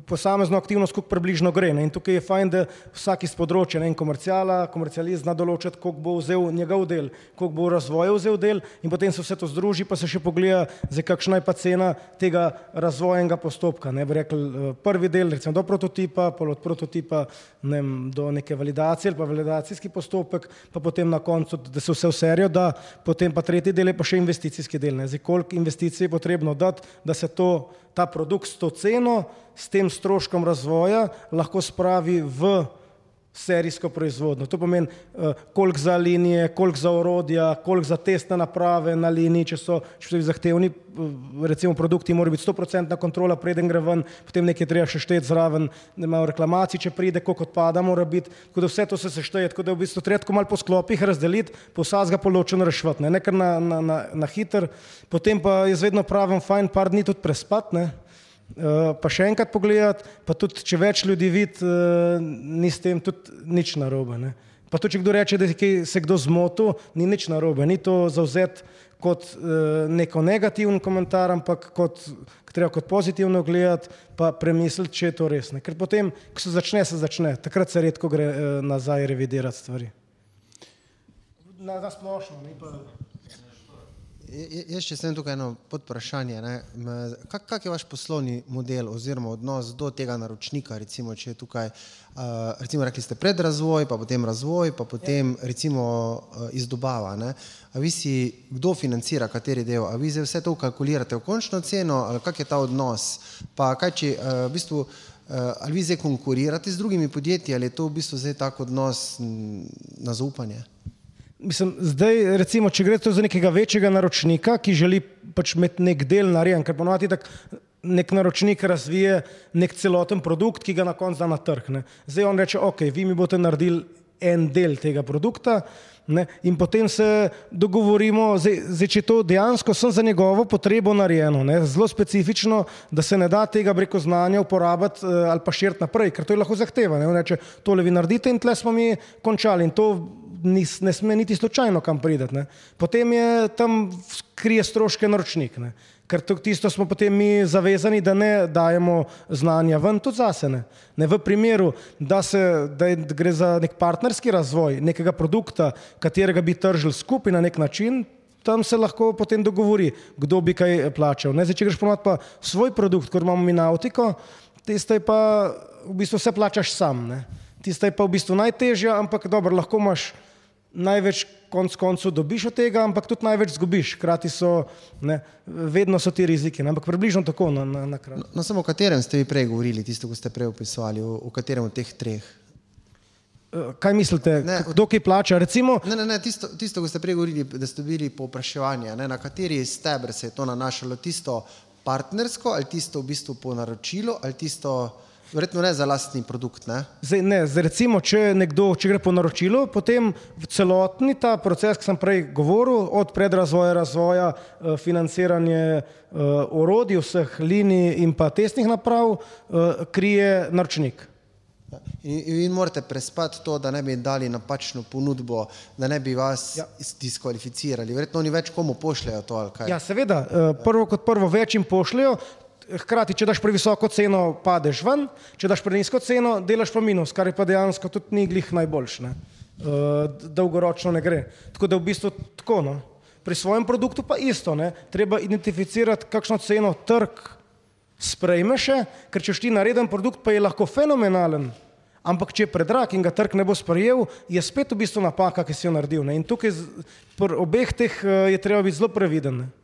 posamezno aktivnost, kako približno gre. Ne? In tukaj je fajn, da vsak iz področja, ne en komercijala, komercialist zna določiti, koliko bo vzel njegov del, koliko bo razvoja vzel del in potem se vse to združi, pa se še pogleda, za kakšna je pa cena tega razvojnega postopka. Ne bi rekel, eh, prvi del, recimo do prototipa, pol od prototipa ne vem, do neke validacije ali pa validacijski postopek, pa potem na koncu, da se vse v serijo da, potem pa tretji del je pa še investicijski del. Ne? Zdaj, koliko investicij je potrebno dati, da se to ta produkt s to ceno, s tem stroškom razvoja lahko spravi v serijsko proizvodno. To pomeni, eh, koliko za linije, koliko za orodja, koliko za testne naprave na liniji, če so, če so zahtevni, eh, recimo produkti, mora biti 100% kontrola, preden gre ven, potem nekaj treba še šteti zraven, da imajo reklamacij, če pride, koliko odpada mora biti, tako da vse to se sešteje, tako da v bistvu treba malo po sklopih razdeliti, posaz ga poločeno rešvati, ne, nekaj na, na, na, na hiter, potem pa je vedno pravim fajn par dni tudi prespat, ne, pa še enkrat pogledati, pa tudi če več ljudi vidi, eh, ni s tem tudi nič narobe. Ne. Pa tudi, če kdo reče, da se kdo zmotil, ni nič narobe, ni to zauzeti kot eh, neko negativen komentar, ampak kot, treba kot pozitivno gledati, pa premisliti, če je to res. Ne. Ker potem, ko se začne, se začne, takrat se redko gre nazaj revidirati stvari. Na, na splošno, ni pa. Jaz še sem tukaj eno podprašanje. Kak, kak je vaš poslovni model oziroma odnos do tega naročnika? Recimo, če je tukaj, uh, recimo rekli ste predrazvoj, pa potem razvoj, pa potem recimo uh, izdobava. Ne? A vi si, kdo financira kateri del? A vi zdaj vse to kalkulirate v končno ceno? Ali kak je ta odnos? Pa kaj če uh, v bistvu, ali vi zdaj konkurirate z drugimi podjetji ali je to v bistvu zdaj tak odnos na zaupanje? Mislim, zdaj, recimo, če gre za nekega večjega naročnika, ki želi pač imeti nek del narejen, ker ponovadi tako nek naročnik razvije nek celoten produkt, ki ga na koncu da na trg. Ne. Zdaj on reče, ok, vi mi boste naredili en del tega produkta ne, in potem se dogovorimo, zdaj, zdaj, če to dejansko sem za njegovo potrebo narejeno, ne, zelo specifično, da se ne da tega breko znanja uporabiti eh, ali pa širiti naprej, ker to je lahko zahteva. Ne. On reče, tole vi naredite in tle smo mi končali in to ni, ne sme niti slučajno kam prideti. Ne. Potem je tam krije stroške naročnik, ne. ker tisto smo potem mi zavezani, da ne dajemo znanja ven, tudi zase. Ne. Ne, v primeru, da, se, da je, gre za nek partnerski razvoj nekega produkta, katerega bi tržili skupaj na nek način, tam se lahko potem dogovori, kdo bi kaj plačal. Ne. Zdaj, če greš pomat pa svoj produkt, kot imamo mi na avtiko, tiste pa v bistvu vse plačaš sam. Ne. Tista je pa v bistvu najtežja, ampak dobro, lahko imaš največ konc koncev dobiš od tega, ampak tudi največ zgubiš. Hkrati so, ne, vedno so ti riziki, ne, ampak približno tako na, na, na kratko. No, no, samo o katerem ste vi prej govorili, tisto, ko ste prej opisovali, o, o katerem od teh treh? Eh, kaj mislite, ne, kdo ki plača? Recimo, ne, ne, ne, tisto, tisto, ko ste prej govorili, da ste bili povpraševanje, na kateri stebr se je to nanašalo, tisto partnersko ali tisto v bistvu po naročilu ali tisto. Verjetno ne za lastni produkt. Ne? Zdaj, ne, zdaj recimo, če nekdo če gre po naročilu, potem celotni ta proces, ki sem prej govoril, od predrazvoja, razvoja, eh, financiranje eh, orodij, vseh linij in pa testnih naprav, eh, krije naročnik. In, in morate prespati to, da ne bi dali napačno ponudbo, da ne bi vas ja. diskvalificirali. Verjetno oni več komu pošljajo to. Ja, seveda, prvo kot prvo več jim pošljajo, hkrati, če daš previsoko ceno, padeš ven, če daš prenisko ceno, delaš pa minus, kar je pa dejansko tudi ni glih najboljš. Ne? uh, dolgoročno ne gre. Tako da v bistvu tako. No. Pri svojem produktu pa isto, ne. treba identificirati, kakšno ceno trg sprejme še, ker če ti nareden produkt, pa je lahko fenomenalen, ampak če je predrag in ga trg ne bo sprejel, je spet v bistvu napaka, ki si jo naredil. Ne. In tukaj pri obeh teh uh, je treba biti zelo previden. Ne.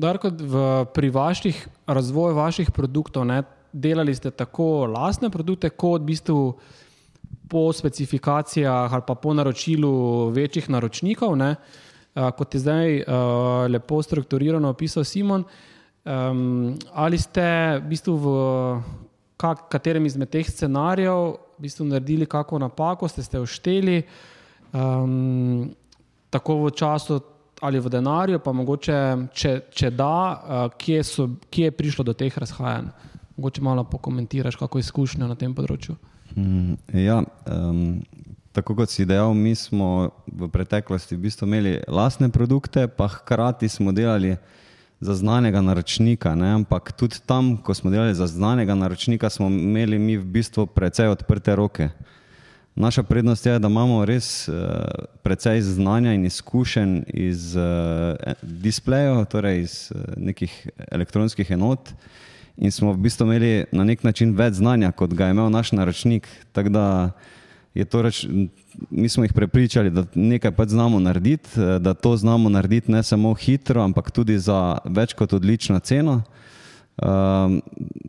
Darko, v, pri vaših razvoju vaših produktov ne, delali ste tako lastne produkte, kot v bistvu po specifikacijah ali po naročilu večjih naročnikov, ne, a, kot je zdaj a, lepo strukturirano opisal Simon. Um, ali ste v bistvu v kak, katerem izmed teh scenarijev v bistvu naredili kakšno napako, ste se ušteli, um, tako v času ali v denarju, pa mogoče, če, če da, uh, kje, so, kje je prišlo do teh razhajanj. Mogoče malo pokomentiraš, kako izkušnja na tem področju. Mm, Ja, um, tako kot si dejal, mi smo v preteklosti v bistvu imeli lastne produkte, pa hkrati smo delali za znanega naročnika. Ne? Ampak tudi tam, ko smo delali za znanega naročnika, smo imeli mi v bistvu precej odprte roke. Naša prednost je, da imamo res uh, precej znanja in izkušenj iz uh, displejev, torej iz uh, nekih elektronskih enot. In smo v bistvu imeli na nek način več znanja, kot ga je imel naš naročnik. Tako da je to reč, mi smo jih prepričali, da nekaj pač znamo narediti, da to znamo narediti ne samo hitro, ampak tudi za več kot odlično ceno. Um,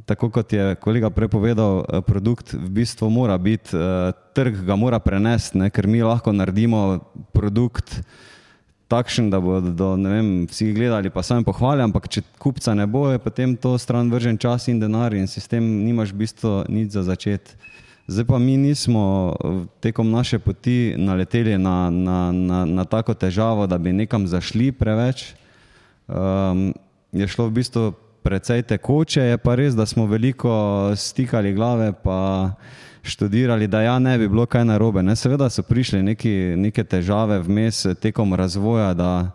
tako kot je kolega prepovedal, eh, produkt v bistvu mora biti, uh, trg ga mora prenesti, ne, ker mi lahko naredimo produkt takšen, da bodo vem, vsi gledali, pa sami pohvali, ampak če kupca ne bo, je potem to stran vržen čas in denar in sistem nimaš v bistvu nič za začeti. Zdaj pa mi nismo eh, tekom naše poti naleteli na, na, na, na tako težavo, da bi nekam zašli preveč. Um, je šlo v bistvu precej tekoče, je pa res, da smo veliko stikali glave, pa študirali, da ja ne bi bilo kaj narobe. Ne? Seveda so prišle neki, neke težave vmes tekom razvoja, da,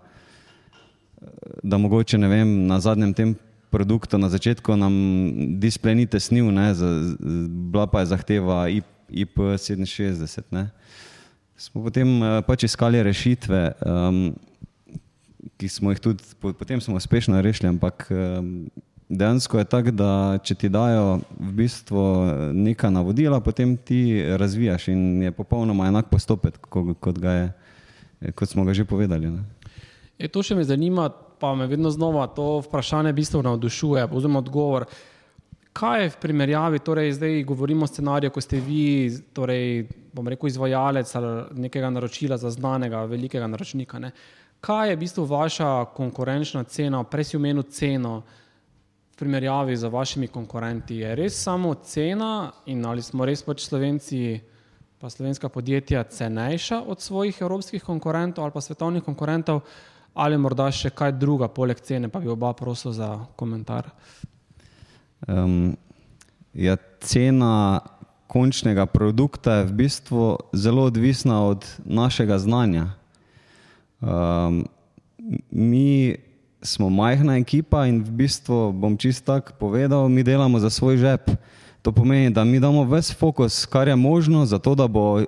da mogoče ne vem, na zadnjem tem produktu, na začetku nam displej ni tesnil, ne? Z, z, bila pa je zahteva IP, IP67. Ne? Smo potem eh, pač iskali rešitve. Um, ki smo jih tudi po- potem uspešno rešili, ampak dejansko je tako, da če ti dajo v bistvu neka navodila, potem ti razvijaš in je popolnoma enak postopek, ko- kot, ga je, kot smo ga že povedali. Ne. E, to še me zanima, pa me vedno znova to vprašanje v bistvu navdušuje, oziroma odgovor. Kaj je v primerjavi, torej zdaj govorimo o scenariju, ko ste vi, torej, bom rekel, izvajalec nekega naročila za znanega, velikega naročnika. Ne? Kaj je v bistvu vaša konkurenčna cena, prej si omenil ceno v primerjavi z vašimi konkurenti? Je res samo cena in ali smo res pač Slovenci, pa slovenska podjetja, cenejša od svojih evropskih konkurentov ali pa svetovnih konkurentov, ali morda še kaj druga, poleg cene, pa bi oba prosil za komentar. Um, ja, cena končnega produkta je v bistvu zelo odvisna od našega znanja. Um, mi smo majhna ekipa in v bistvu bom čist tako povedal, mi delamo za svoj žep. To pomeni, da mi damo ves fokus, kar je možno, zato da bo,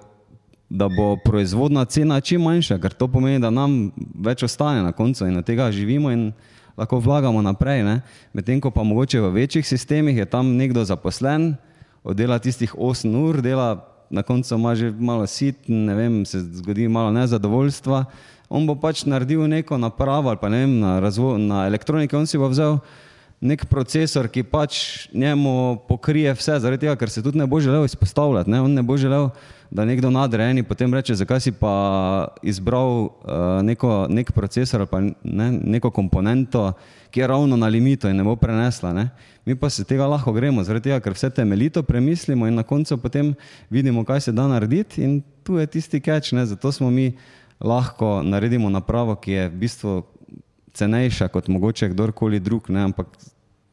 da bo proizvodna cena čim manjša, ker to pomeni, da nam več ostane na koncu in od tega živimo in lahko vlagamo naprej. Medtem ko pa mogoče v večjih sistemih je tam nekdo zaposlen, oddela tistih 8 ur, dela na koncu ima že malo sit, ne vem, se zgodi malo nezadovoljstva. On bo pač naredil neko napravo ali pa ne vem, na, razvo, na elektroniki, on si bo vzel nek procesor, ki pač njemu pokrije vse, zaradi tega, ker se tudi ne bo želel izpostavljati. Ne? On ne bo želel, da nekdo nadrejeni potem reče, zakaj si pa izbral uh, neko, nek procesor ali pa ne, neko komponento, ki je ravno na limitu in ne bo prenesla. Ne? Mi pa se tega lahko gremo, zaradi tega, ker vse temeljito premislimo in na koncu potem vidimo, kaj se da narediti in tu je tisti catch, ne? zato smo mi lahko naredimo napravo, ki je v bistvu cenejša kot mogoče kdorkoli drug, ne? ampak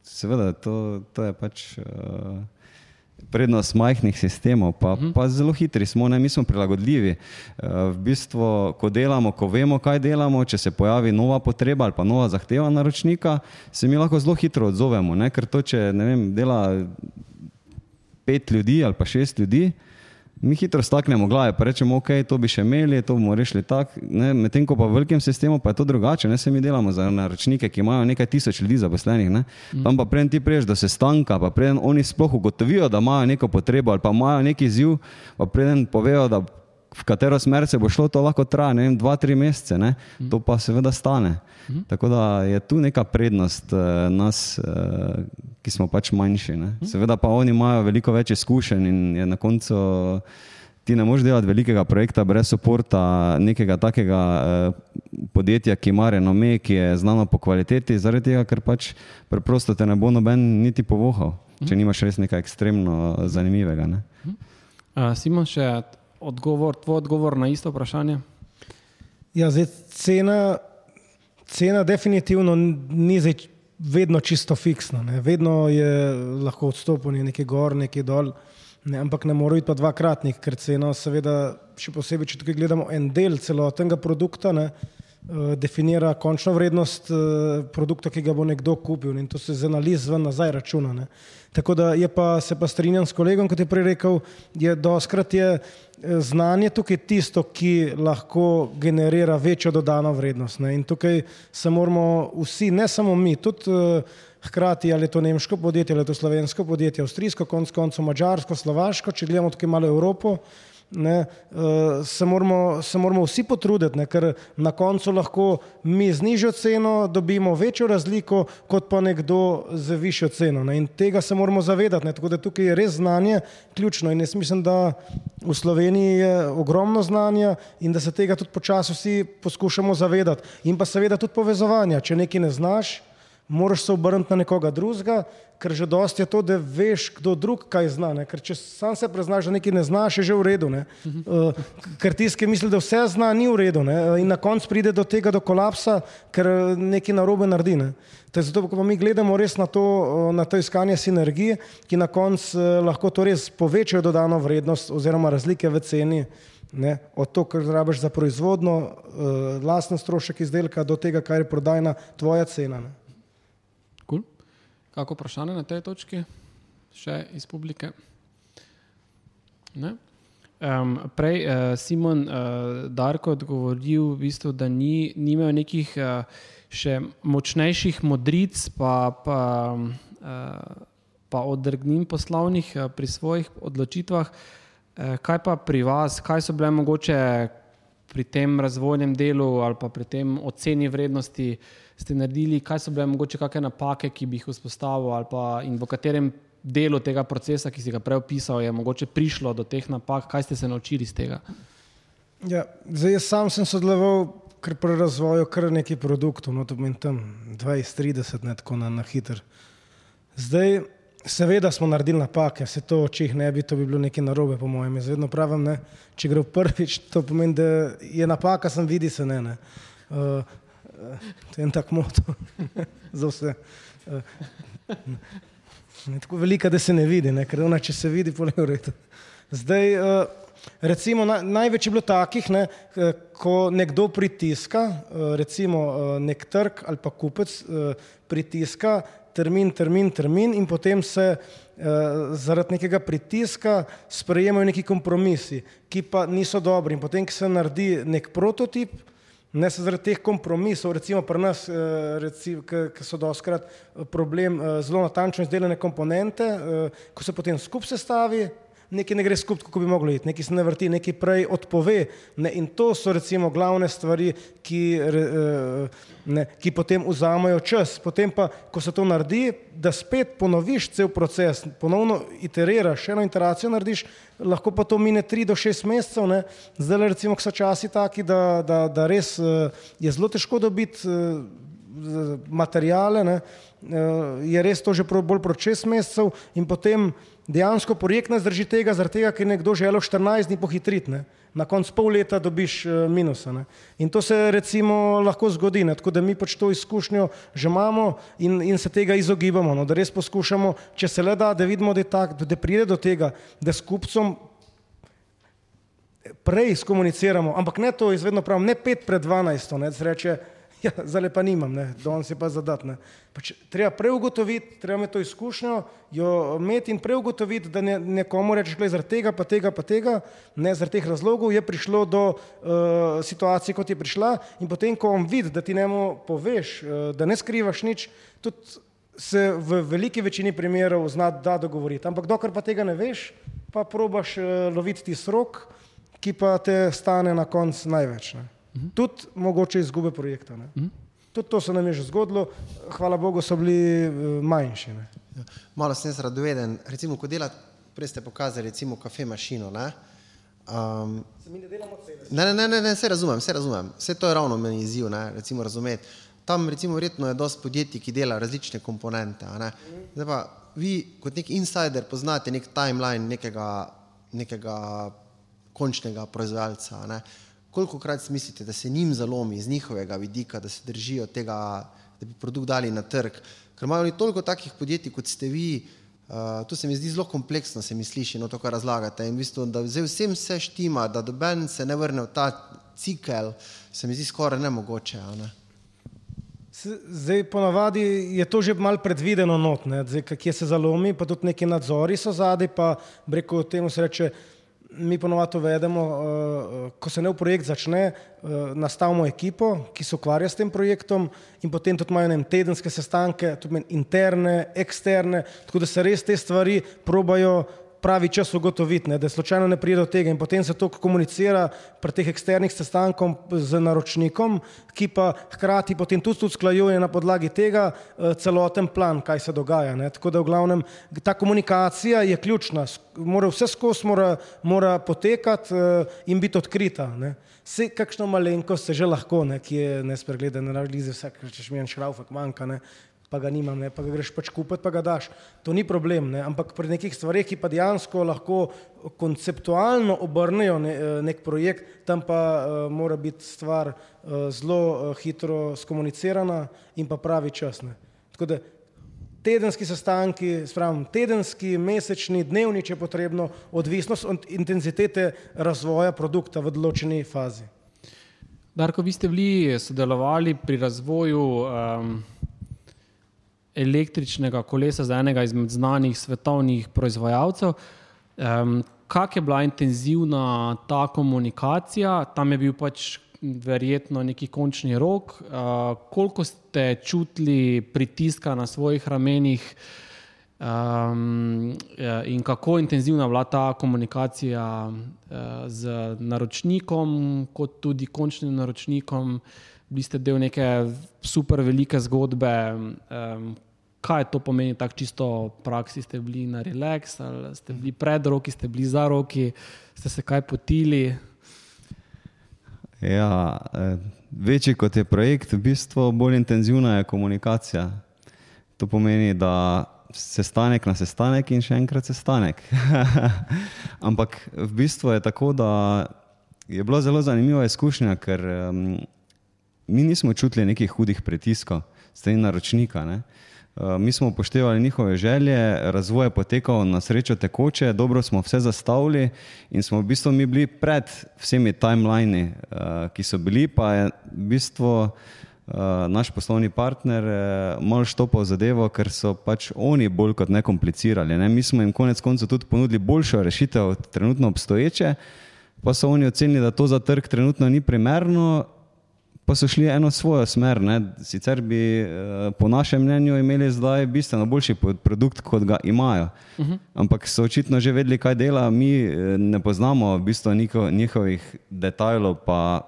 seveda to, to je pač uh, prednost majhnih sistemov, pa, uh -huh. pa zelo hitri smo, ne? mi smo prilagodljivi. Uh, v bistvu, ko delamo, ko vemo, kaj delamo, če se pojavi nova potreba ali pa nova zahteva naročnika, se mi lahko zelo hitro odzovemo, ne? ker to, če ne vem, dela pet ljudi ali pa šest ljudi, Mi hitro staknemo glave, pa rečemo, ok, to bi še imeli, to bomo rešili tako. Medtem ko pa v velikem sistemu pa je to drugače. Ne se mi delamo za naročnike, ki imajo nekaj tisoč ljudi zaposlenih. Ne? Tam pa preden ti priješ do sestanka, pa preden oni sploh ugotovijo, da imajo neko potrebo ali pa imajo neki izziv, pa preden povejo, da v katero smer se bo šlo, to lahko traja, ne vem, dva, tri mesece, ne? to pa seveda stane. Tako da je tu neka prednost uh, nas, uh, ki smo pač manjši. Ne? Seveda pa oni imajo veliko več izkušenj in je na koncu ti ne moreš delati velikega projekta brez podpora nekega takega uh, podjetja, ki ima renome, ki je znano po kvaliteti, zaradi tega, ker pač preprosto te ne bo noben niti povohal, če nimaš res nekaj ekstremno zanimivega. Ne? Uh, Simon, še odgovor, tvoj odgovor na isto vprašanje? Ja, zdaj cena, cena definitivno ni zdaj vedno čisto fiksna. Ne. Vedno je lahko odstopanje nekaj gor, nekaj dol, ne, ampak ne more biti pa dvakratnik, ker cena seveda, še posebej, če tukaj gledamo en del celotnega produkta, ne, eh, definira končno vrednost eh, produkta, ki ga bo nekdo kupil in to se z analiz ven nazaj računa. Ne. Tako da je pa, se pa strinjam s kolegom, kot je prej rekel, je doskrat je eh, znanje tukaj tisto, ki lahko generira večjo dodano vrednost. Ne. In tukaj se moramo vsi, ne samo mi, tudi uh, hkrati, ali je to nemško podjetje, ali je to slovensko podjetje, avstrijsko, konc koncev mađarsko, slovaško, če gledamo tukaj malo Evropo, ne, uh, se, moramo, se moramo vsi potruditi, ne, ker na koncu lahko mi z nižjo ceno dobimo večjo razliko, kot pa nekdo z višjo ceno. Ne, in tega se moramo zavedati. Ne, tako da tukaj je res znanje ključno in jaz mislim, da v Sloveniji je ogromno znanja in da se tega tudi počasi vsi poskušamo zavedati. In pa seveda tudi povezovanja. Če nekaj ne znaš, moraš se obrniti na nekoga drugega, ker že dosti je to, da veš, kdo drug kaj zna. Ne? Ker če sam se preznaš, da nekaj ne znaš, je že v redu. Uh, ker tisti, ki misli, da vse zna, ni v redu. Ne? In na koncu pride do tega, do kolapsa, ker nekaj narobe naredi. Ne? Zato, ko mi gledamo res na to, na to iskanje sinergije, ki na koncu lahko to res povečajo dodano vrednost oziroma razlike v ceni. Ne, od to, kar rabiš za proizvodno, uh, lasten strošek izdelka, do tega, kar je prodajna tvoja cena. Ne. Kako vprašanje na tej točki, še iz publike? Um, prej je uh, Simon uh, Darko odgovoril, v bistvu, da ni, ni imel nekih uh, še močnejših modric, pa, pa, uh, pa odrgnin poslovnih uh, pri svojih odločitvah. Uh, kaj pa pri vas, kaj so bile mogoče pri tem razvojnem delu ali pa pri tem oceni vrednosti? Ste naredili, kaj so bile mogoče kakšne napake, ki bi jih vzpostavil, pa, in v katerem delu tega procesa, ki si ga prej opisal, je mogoče prišlo do teh napak, kaj ste se naučili iz tega? Ja, zdaj, jaz sam sem sodeloval pri razvoju kar nekaj produktov, no, to pomeni tam 20-30, ne tako na, na hiter. Zdaj, seveda smo naredili napake, se to, če jih ne bi, to bi bilo nekaj narobe, po mojem. Jaz vedno pravim, ne, če gre prvič, to pomeni, da je napaka, sem vidi se ne. ne. Uh, to je en tak moto za vse. Ne tako velika, da se ne vidi, ne? ker ona, če se vidi, pole v redu. Zdaj, recimo, največ je bilo takih, ne, ko nekdo pritiska, recimo nek trg ali pa kupec pritiska termin, termin, termin in potem se zaradi nekega pritiska sprejemajo neki kompromisi, ki pa niso dobri in potem, ki se naredi nek prototip, Ne se zaradi teh kompromisov, recimo pri nas, eh, ki so doskrat eh, problem eh, zelo natančno izdelane komponente, ko se potem skup sestavi, nekaj ne gre skupaj, kako bi moglo iti, nekaj se ne vrti, nekaj prej odpove. Ne, in to so recimo glavne stvari, ki, ne, ki potem vzamajo čas. Potem pa, ko se to naredi, da spet ponoviš cel proces, ponovno iteriraš, še eno iteracijo narediš, lahko pa to mine tri do šest mesecev. Ne. Zdaj recimo, so časi taki, da, da, da res je zelo težko dobiti materijale, ne, je res to že bolj proti šest mesecev in potem dejansko projekt ne zdrži tega, tega, ker nekdo želel 14 dni pohitriti. Ne? Na koncu pol leta dobiš uh, minusa. Ne? In to se recimo lahko zgodi, ne? tako da mi pač to izkušnjo že imamo in, in se tega izogibamo. No? Da res poskušamo, če se le da, da vidimo, da, tak, da pride do tega, da s kupcem prej skomuniciramo, ampak ne to izvedno pravim, ne pet pred dvanajsto, da se reče, Ja, zdaj pa nimam, ne. danes je pa zadatne. Pač, treba preugotoviti, treba imeti to izkušnjo, jo imeti in preugotoviti, da ne, nekomu rečeš, da zaradi tega, pa tega, pa tega, ne zaradi teh razlogov je prišlo do uh, situacije, kot je prišla in potem, ko on vidi, da ti njemu poveš, uh, da ne skrivaš nič, tudi se v veliki večini primerov zna da dogovoriti. Ampak dokler pa tega ne veš, pa probaš uh, loviti ti srok, ki pa te stane na koncu največ. Ne. Mhm. Tudi mogoče izgube projekta. Mhm. Tudi to se nam je že zgodilo, hvala Bogu, so bili uh, manjši. Ne. Ja. Malo sem jaz radoveden, recimo, ko delate, prej ste pokazali, recimo, kafe mašino. Ne? Um, ne, ne, ne, ne, ne, vse razumem, vse razumem. Vse to je ravno meni izziv, ne, recimo razumeti. Tam recimo verjetno je dosti podjetij, ki dela različne komponente. Ne. Zdaj pa vi kot nek insider poznate nek timeline nekega, nekega končnega proizvajalca. Ne. Koliko krat mislite, da se njim zalomi iz njihovega vidika, da se držijo tega, da bi produkt dali na trg? Ker imajo oni toliko takih podjetij, kot ste vi, uh, to se mi zdi zelo kompleksno, se mi sliši, no to, kar razlagate. In v bistvu, da vsem vse štima, da doben se ne vrne v ta cikel, se mi zdi skoraj nemogoče. Ne? Zdaj, ponavadi je to že malo predvideno, not, Zdaj, kje se zalomi, pa tudi neki nadzori so zadaj, pa breko temu se reče, mi ponovadi uvedemo, uh, ko se nov projekt začne, uh, nastavimo ekipo, ki se ukvarja s tem projektom in potem tudi imajo tedenske sestanke, tudi interne, eksterne, tako da se res te stvari probajo pravi čas ugotoviti, ne, da slučajno ne pride do tega in potem se to komunicira pri teh eksternih sestankov z naročnikom, ki pa hkrati potem tudi usklajuje na podlagi tega uh, celoten plan, kaj se dogaja. Ne. Tako da v glavnem ta komunikacija je ključna, mora vse skozi mora, mora potekati uh, in biti odkrita. Ne. Vse kakšno malenkost se že lahko, ne, ki je nespregledana, na realizi vsak, če še mi en šraufek manjka, ne, pa ga nimam, ne, pa ga greš pač kupiti, pa ga daš. To ni problem, ne, ampak pri nekih stvarih, ki pa dejansko lahko konceptualno obrnejo ne, eh, nek projekt, tam pa uh, mora biti stvar uh, zelo uh, hitro skomunicirana in pa pravi čas. Ne. Tako da tedenski sestanki, spravim, tedenski, mesečni, dnevni, če potrebno, odvisnost od intenzitete razvoja produkta v določeni fazi. Darko, vi ste bili sodelovali pri razvoju um, električnega kolesa za enega izmed znanih svetovnih proizvajalcev. Um, Kak je bila intenzivna ta komunikacija? Tam je bil pač verjetno neki končni rok. Uh, koliko ste čutili pritiska na svojih ramenih um, in kako intenzivna je bila ta komunikacija uh, z naročnikom, kot tudi končnim naročnikom? Bili ste del neke super velike zgodbe, um, kaj to pomeni, tako čisto v praksi, ste bili na relaks, ali ste bili pred roki, ste bili za roki, ste se kaj potili. Ja, eh, večji kot je projekt, v bistvu bolj intenzivna je komunikacija. To pomeni, da se stanek na sestanek in še enkrat sestanek. Ampak v bistvu je tako, da je bila zelo zanimiva izkušnja, ker um, mi nismo čutili nekih hudih pritiskov strani naročnika. Ne? Eh, mi smo upoštevali njihove želje, razvoj je potekal na srečo tekoče, dobro smo vse zastavili in smo v bistvu mi bili pred vsemi timelini, eh, ki so bili, pa je v bistvu eh, naš poslovni partner malo štopal zadevo, ker so pač oni bolj kot ne komplicirali. Ne? Mi smo jim konec koncev tudi ponudili boljšo rešitev od trenutno obstoječe, pa so oni ocenili, da to za trg trenutno ni primerno pa so šli eno svojo smer. Ne. Sicer bi eh, po našem mnenju imeli zdaj bistveno boljši produkt, kot ga imajo. Uh mhm. -huh. Ampak so očitno že vedeli, kaj dela, mi eh, ne poznamo v bistvu njihovih detajlov, pa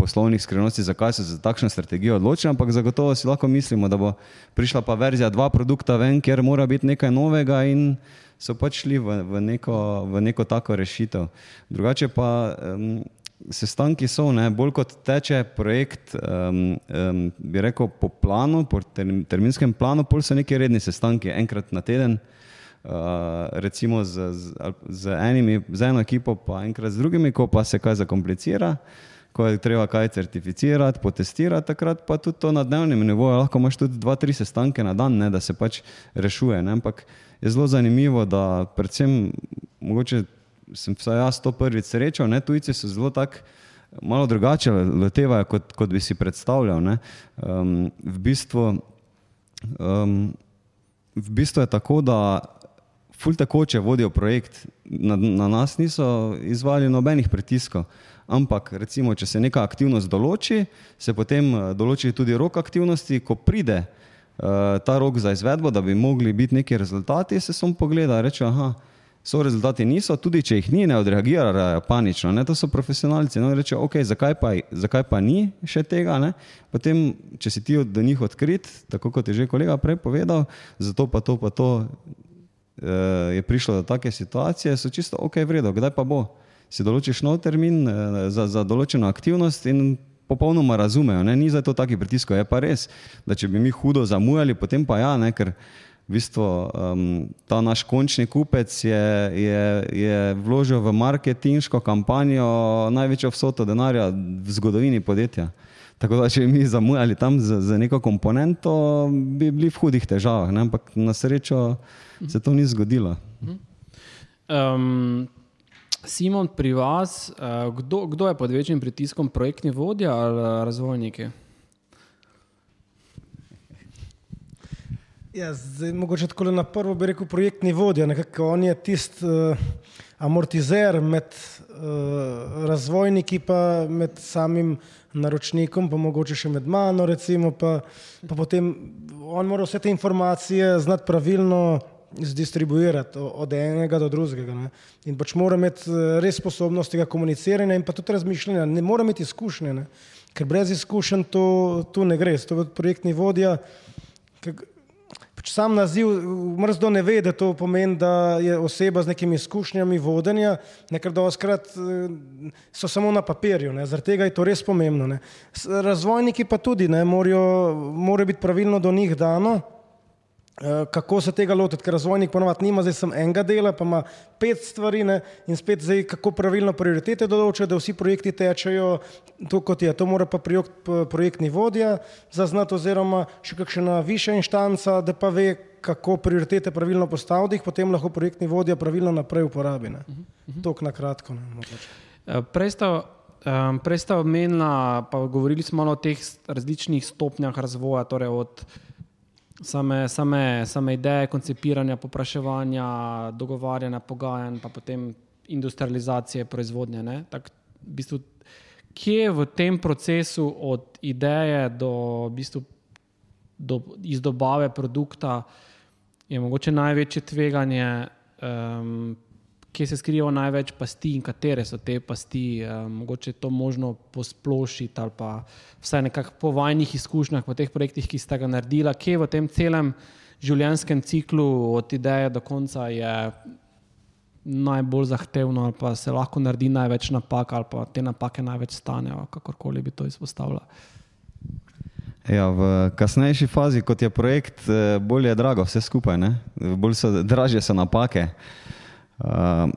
poslovnih skrivnosti, zakaj so se za takšno strategijo odločili, ampak zagotovo si lahko mislimo, da bo prišla pa verzija dva produkta ven, kjer mora biti nekaj novega in so pač šli v, v, neko, v neko tako rešitev. Drugače pa um, sestanki so, ne, bolj kot teče projekt, um, um, bi rekel, po planu, po terminskem planu, pol so neki redni sestanki, enkrat na teden, uh, recimo z, z, z, enimi, z eno ekipo, pa enkrat z drugimi, ko pa se kaj zakomplicira. Ko je treba kaj certificirati, potestirati, takrat pa tudi to na dnevnem nivoju. Lahko imaš tudi dva, tri sestanke na dan, ne, da se pač rešuje. Ne. Ampak je zelo zanimivo, da predvsem mogoče sem vsaj jaz to prvič srečal, ne tujci so zelo tak malo drugače lotevajo, kot, kot bi si predstavljal. Um, v, bistvu, um, v bistvu je tako, da ful tekoče vodijo projekt, na, na nas niso izvali nobenih pritiskov. Ampak, recimo, če se neka aktivnost določi, se potem eh, določi tudi rok aktivnosti, ko pride uh, ta rok za izvedbo, da bi mogli biti neki rezultati, se samo pogleda in reče, aha, so rezultati niso, tudi če jih ni, ne odreagirajo panično, ne, to so profesionalci. No, reče, ok, zakaj pa, zakaj pa ni še tega? Ne? Potem, če si ti do njih odkrit, tako kot je že kolega prej povedal, zato pa to, pa to uh, je prišlo do take situacije, so čisto ok, vredo, kdaj pa bo. Si določiš nov termin uh, za, za določeno aktivnost in popolnoma razumejo. Ne? Ni za to taki pritisko, je pa res, da če bi mi hudo zamujali, potem pa ja, ne, ker v bistvu, um, ta naš končni kupec je, je, je vložil v marketinško kampanjo največjo vsoto denarja v zgodovini podjetja. Tako da, če bi mi zamujali tam z, z neko komponento, bi bili v hudih težavah, ne? ampak na srečo se to ni zgodilo. Um, Simon, pri vas, uh, kdo, kdo je pod večjim pritiskom, projektni vodja ali razvojniki? Ja, zdaj, mogoče tako na prvo bi rekel projektni vodja, nekako on je tisti uh, amortizer med uh, razvojniki pa med samim naročnikom, pa mogoče še med mano, recimo, pa, pa potem on mora vse te informacije znati pravilno zdistribuirati od enega do drugega. Ne? In pač mora imeti eh, res sposobnost tega komuniciranja in pa tudi razmišljanja, ne mora imeti izkušnje, ne? ker brez izkušenj to, to ne gre. To je projektni vodja. Kak, Pač sam naziv, mrzdo ne ve, da to pomeni, da je oseba z nekimi izkušnjami vodenja, nekaj doskrat eh, so samo na papirju, zaradi tega je to res pomembno. Ne. Razvojniki pa tudi ne, morajo, morajo biti pravilno do njih dano, kako se tega lotiti, ker razvojnik ponovadi nima zdaj samo enega dela, pa ima pet stvari ne? in spet zdaj, kako pravilno prioritete določa, da vsi projekti tečejo to, kot je. To mora pa projekt, projektni vodja zaznati oziroma še kakšna višja inštanca, da pa ve, kako prioritete pravilno postaviti, jih potem lahko projektni vodja pravilno naprej uporabi. Uh -huh. To na kratko. Eh, prej sta, um, prej sta omenila, pa govorili smo o teh različnih stopnjah razvoja, torej od same, same, same ideje, koncipiranja, popraševanja, dogovarjanja, pogajanj, pa potem industrializacije proizvodnje. Tak, v bistvu, kje v tem procesu, od ideje do, v bistvu, do izdobave produkta, je mogoče največje tveganje? Um, kje se skriva največ pasti in katere so te pasti, eh, mogoče to možno posplošiti ali pa vsaj nekako po vajnih izkušnjah, po teh projektih, ki ste ga naredili, kje v tem celem življenjskem ciklu, od ideje do konca, je najbolj zahtevno ali pa se lahko naredi največ napak ali pa te napake največ stanejo, kakorkoli bi to izpostavila. Ja, v kasnejši fazi, kot je projekt, eh, bolj je drago vse skupaj, ne? bolj so dražje so napake. Uh, Uh,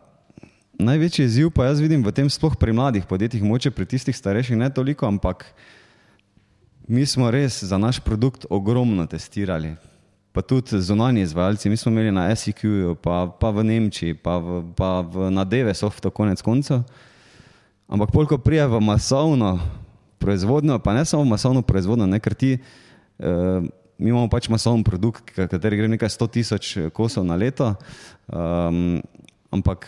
največji izziv pa jaz vidim v tem, sploh pri mladih podjetjih, moče pri tistih starejših ne toliko, ampak mi smo res za naš produkt ogromno testirali. Pa tudi zunanji izvajalci, mi smo imeli na SEQ, pa, pa v Nemčiji, pa, v, pa v, na DVSOFT, konec koncev. Ampak polko prije v masovno proizvodnjo, pa ne samo masovno proizvodnjo, ne, ker ti, uh, mi imamo pač masovni produkt, kateri gre nekaj sto tisoč kosov na leto. Um, ampak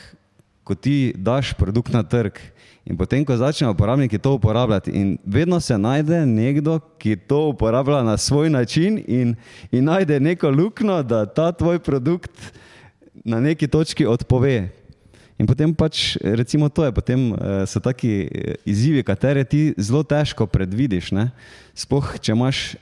ko ti daš produkt na trg in potem, ko začnejo uporabniki to uporabljati, in vedno se najde nekdo, ki to uporablja na svoj način in, in najde neko luknjo, da ta tvoj produkt na neki točki odpove. In potem pač, recimo, to je, potem uh, so taki eh, izzivi, katere ti zelo težko predvidiš. Ne? Sploh, če imaš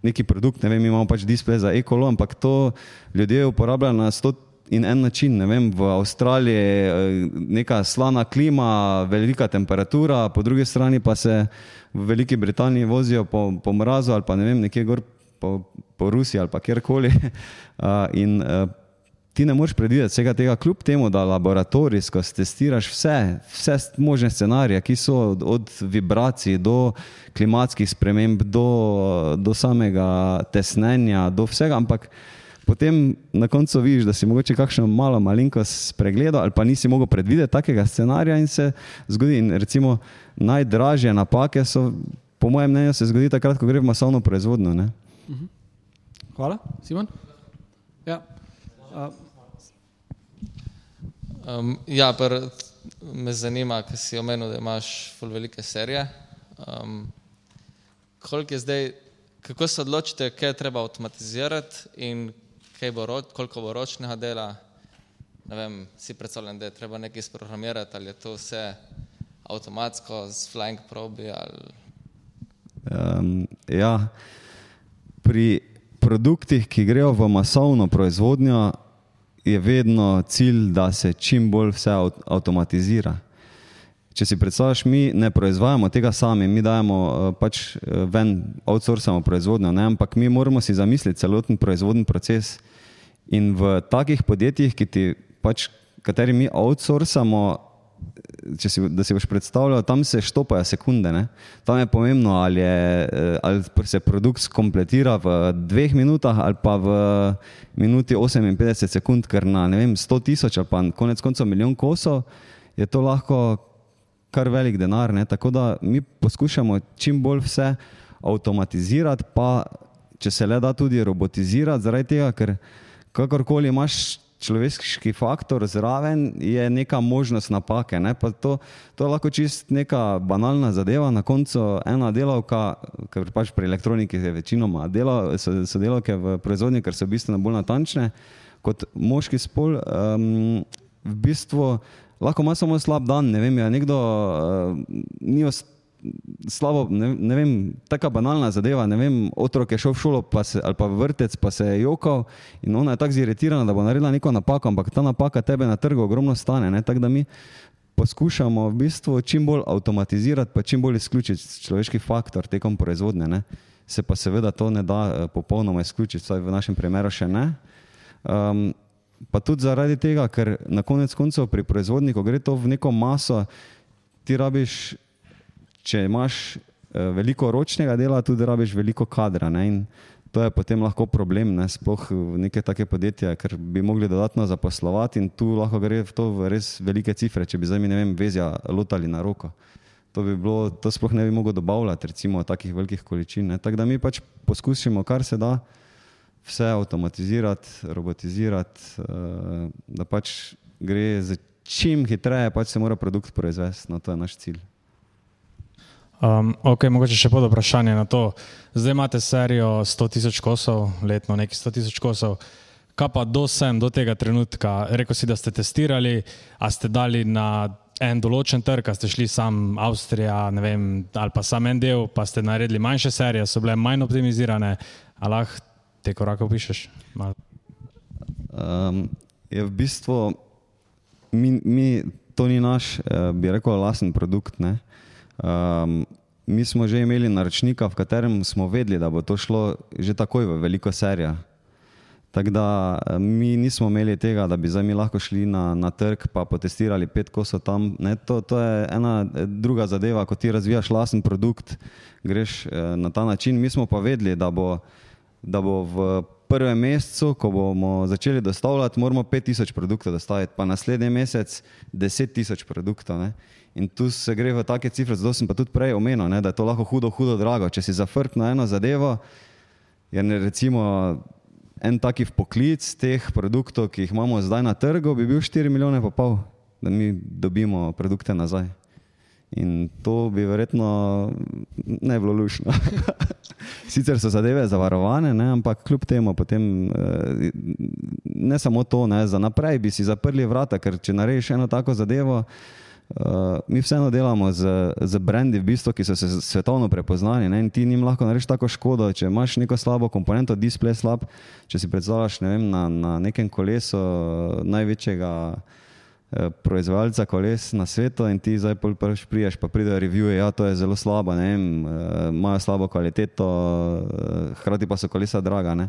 neki produkt, ne vem, imamo pač displej za ekolo, ampak to ljudje uporabljajo na 100 in en način. Vem, v Avstraliji je eh, neka slana klima, velika temperatura, po drugi strani pa se v Veliki Britaniji vozijo po, po mrazu ali pa ne vem, nekje gor po, po Rusiji ali pa kjerkoli. in eh, ti ne moreš predvideti vsega tega, kljub temu, da laboratorijsko testiraš vse, vse možne scenarije, ki so od, od vibracij do klimatskih sprememb, do, do samega tesnenja, do vsega. Ampak potem na koncu vidiš, da si mogoče kakšno malo malenkost spregledal ali pa nisi mogel predvideti takega scenarija in se zgodi. In recimo najdražje napake so, po mojem mnenju, se zgodi takrat, ko gre v masovno proizvodnjo. Ne? Hvala, Simon. Ja. A, Um, ja, pr, me zanima, ker si omenil, da imaš velike serije. Um, koliko je zdaj, kako se odločite, kaj je treba avtomatizirati in kaj bo, ro- koliko bo ročnega dela? Ne vem, si predstavljam, da je treba nekaj sprogramirati ali je to vse avtomatsko z flying probi ali Um, ja, pri produktih, ki grejo v masovno proizvodnjo, je vedno cilj, da se čim bolj vse avt- avtomatizira. Če si predstavljaš, mi ne proizvajamo tega sami, mi dajemo eh, pač eh, ven, outsourcamo proizvodnjo, ne? ampak mi moramo si zamisliti celoten proizvodni proces. In v takih podjetjih, ki ti pač, kateri mi outsourcamo, če si, da si boš predstavljal, tam se štopajo sekunde. Ne? Tam je pomembno, ali, je, eh, ali se produkt skompletira v dveh minutah ali pa v minuti 58 sekund, ker na vem, 100 tisoč ali pa konec koncev milijon kosov je to lahko kar velik denar. Ne? Tako da mi poskušamo čim bolj vse avtomatizirati, pa če se le da tudi robotizirati, zaradi tega, ker kakorkoli imaš človeški faktor zraven, je neka možnost napake. Ne? Pa To, to je lahko čist neka banalna zadeva, na koncu ena delavka, ker pač pri elektroniki je večinoma dela, so, so delavke v proizvodnji, ker so bistveno bolj natančne kot moški spol. Um, v bistvu lahko ima samo slab dan, ne vem, je nekdo uh, ni os- slabo, ne, ne vem, taka banalna zadeva, vem, otrok je šel v šolo pa se, ali pa v vrtec, pa se je jokal in ona je tako ziritirana, da bo naredila neko napako, ampak ta napaka tebe na trgu ogromno stane, ne, tako da mi poskušamo v bistvu čim bolj avtomatizirati, pa čim bolj izključiti človeški faktor tekom proizvodnje, ne. Se pa seveda to ne da eh, popolnoma izključiti, vsaj v našem primeru še ne. Um, pa tudi zaradi tega, ker na konec koncev pri proizvodnji, ko gre to v neko maso, ti rabiš, če imaš eh, veliko ročnega dela, tudi rabiš veliko kadra. Ne? In to je potem lahko problem, ne? sploh neke take podjetja, ker bi mogli dodatno zaposlovati in tu lahko gre v to v res velike cifre, če bi zdaj mi ne vem, vezja lotali na roko. To, bi bilo, to sploh ne bi mogel dobavljati, recimo takih velikih količin. ne. Tako da mi pač poskusimo, kar se da, vse avtomatizirati, robotizirati, eh, da pač gre za čim hitreje, pač se mora produkt proizvesti. No, to je naš cilj. Um, ok, mogoče še pod vprašanje na to. Zdaj imate serijo 100 tisoč kosov, letno nekaj 100 tisoč kosov. Kaj pa do sem, do tega trenutka? Rekl si, da ste testirali, a ste dali na en določen trg, a ste šli sam Avstrija, ne vem, ali pa sam en del, pa ste naredili manjše serije, so bile manj optimizirane. A lahko te korake opišeš? Malo. Um, je v bistvu, mi, mi, to ni naš, eh, bi rekel, lasen produkt. Ne? Um, mi smo že imeli naročnika, v katerem smo vedeli, da bo to šlo že takoj v veliko serijo. Tako da eh, mi nismo imeli tega, da bi zdaj mi lahko šli na, na trg pa potestirali pet kosov tam. Ne, to, to je ena eh, druga zadeva, ko ti razvijaš lasen produkt, greš eh, na ta način. Mi smo pa vedeli, da bo, da bo v prvem mesecu, ko bomo začeli dostavljati, moramo 5000 produktov dostaviti, pa naslednji mesec 10 tisoč produktov. Ne. In tu se gre v take cifre, zato sem pa tudi prej omenil, ne, da je to lahko hudo, hudo drago. Če si zafrt na eno zadevo, je ne, recimo en taki poklic teh produktov, ki jih imamo zdaj na trgu, bi bil 4 milijone pa pol, da mi dobimo produkte nazaj. In to bi verjetno ne bilo lušno. Sicer so zadeve zavarovane, ne, ampak kljub temu potem eh, ne samo to, ne, za naprej bi si zaprli vrata, ker če narediš eno tako zadevo, Uh, mi vseeno delamo z, z brendi, v bistvu, ki so se svetovno prepoznani ne, in ti njim lahko narediš tako škodo, če imaš neko slabo komponento, display slab, če si predstavljaš ne vem, na, na nekem kolesu eh, največjega eh, proizvajalca koles na svetu in ti zdaj prvič priješ, pa pridejo revije, ja, to je zelo slabo, ne vem, eh, imajo slabo kvaliteto, eh, hkrati pa so kolesa draga. Ne.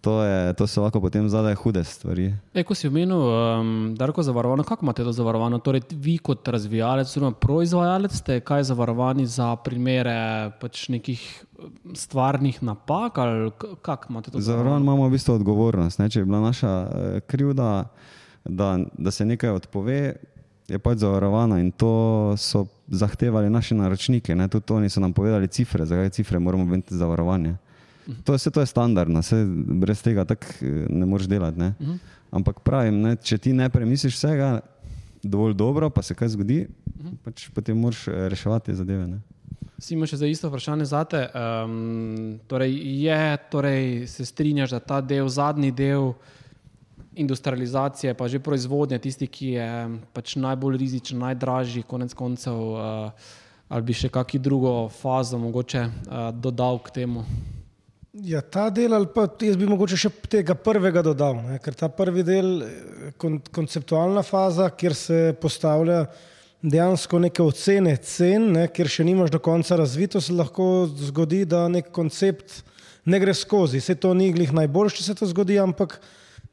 To, je, to so lahko potem zadaj hude stvari. E, ko si omenil, um, Darko, zavarovano, kako imate to zavarovano? Torej, vi kot razvijalec, oziroma proizvajalec, ste kaj zavarovani za primere pač nekih stvarnih napak, kako imate to Zavarovan imamo v bistvu odgovornost. Ne? Če je bila naša eh, krivda, da, da se nekaj odpove, je pač zavarovano in to so zahtevali naši naročniki. Ne? Tudi oni so nam povedali cifre, zakaj cifre moramo imeti zavarovanje. To, vse to je standardno, vse brez tega tako eh, ne moreš delati. Ne? Ampak pravim, ne, če ti ne premisliš vsega dovolj dobro, pa se kaj zgodi, pač potem moraš eh, reševati te zadeve. Ne? Simo še za isto vprašanje zate. Um, torej je, torej se strinjaš, da ta del, zadnji del industrializacije, pa že proizvodnje, tisti, ki je pač najbolj rizičen, najdražji, konec koncev, uh, ali bi še kakšno drugo fazo mogoče uh, dodal k temu? Ja, ta del, ali pa jaz bi mogoče še tega prvega dodal, ne? ker ta prvi del, eh, kon, konceptualna faza, kjer se postavlja dejansko neke ocene cen, ne? kjer še nimaš do konca razvito, se lahko zgodi, da nek koncept ne gre skozi. Se to ni glih najboljše, če se to zgodi, ampak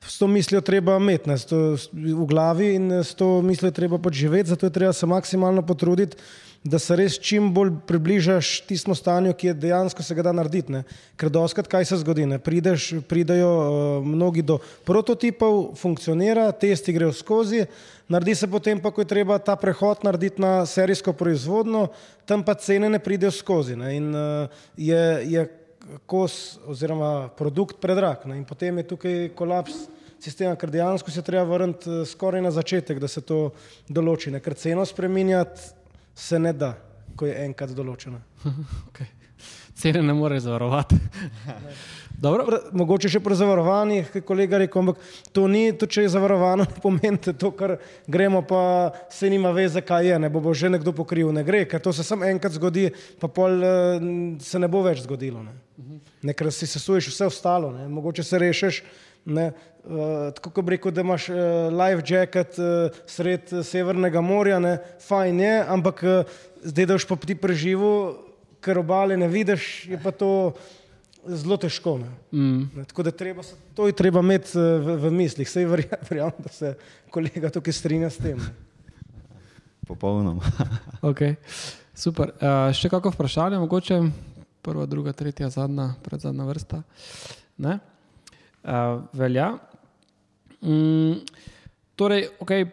s to mislijo treba imeti ne? To v glavi in s to mislijo treba pač živeti, zato je treba se maksimalno potruditi da se res čim bolj približaš tistemu stanju, ki je dejansko se ga da narediti. Ne? Ker doskrat kaj se zgodi, ne? Prideš, pridejo uh, mnogi do prototipov, funkcionira, testi grejo skozi, naredi se potem pa, ko je treba ta prehod narediti na serijsko proizvodno, tam pa cene ne pridejo skozi. Ne? In uh, je, je kos oziroma produkt predrag. Ne? In potem je tukaj kolaps sistema, ker dejansko se treba vrniti eh, skoraj na začetek, da se to določi. Ne? Ker ceno spreminjati se ne da, ko je enkrat določena. Okay. Cene ne moreš zavarovati. Dobro, Mogoče še pri zavarovanjih, kot je kolega rekel, ampak to ni, to, če je zavarovano, pomeni to, kar gremo, pa se nima veze, kaj je, ne bo, bo že nekdo pokril, ne gre, ker to se samo enkrat zgodi, pa pol eh, se ne bo več zgodilo. Ne, ne ker si sesuješ vse ostalo, ne. mogoče se rešiš. Ne, uh, tako kot bi rekel, da imaš uh, life jacket uh, sred uh, Severnega morja, ne, fajn je, ampak uh, zdaj, da boš pa ti preživel, ker obale ne vidiš, je pa to zelo težko. Ne. Mm. Ne, tako da treba, se- to je treba imeti eh, v, v mislih. Sej verja- verjamem, da se kolega tukaj strinja s tem. Popolnoma. okay. super. Uh, še kako vprašanje, mogoče prva, druga, tretja, zadnja, predzadnja vrsta? Ne? Uh, velja. Mm, torej, okay,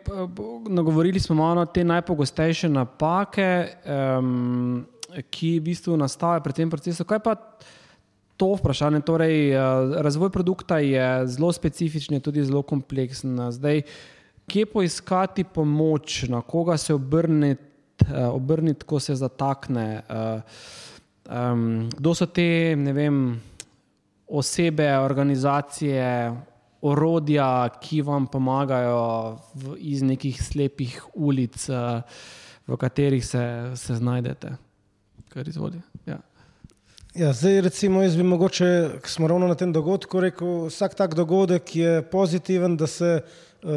nagovorili smo malo te najpogostejše napake, um, ki v bistvu nastajajo pri tem procesu. Kaj pa to vprašanje? Torej, uh, razvoj produkta je zelo specifičen, je tudi zelo kompleksen. Zdaj, kje poiskati pomoč, na koga se obrniti, uh, obrniti ko se zatakne? Um, kdo so te, vem, osebe, organizacije, orodja, ki vam pomagajo v, iz nekih slepih ulic, v katerih se, se znajdete. Kar izvoli. Ja. Ja, zdaj, recimo, jaz bi mogoče, ko smo ravno na tem dogodku, rekel, vsak tak dogodek je pozitiven, da se uh,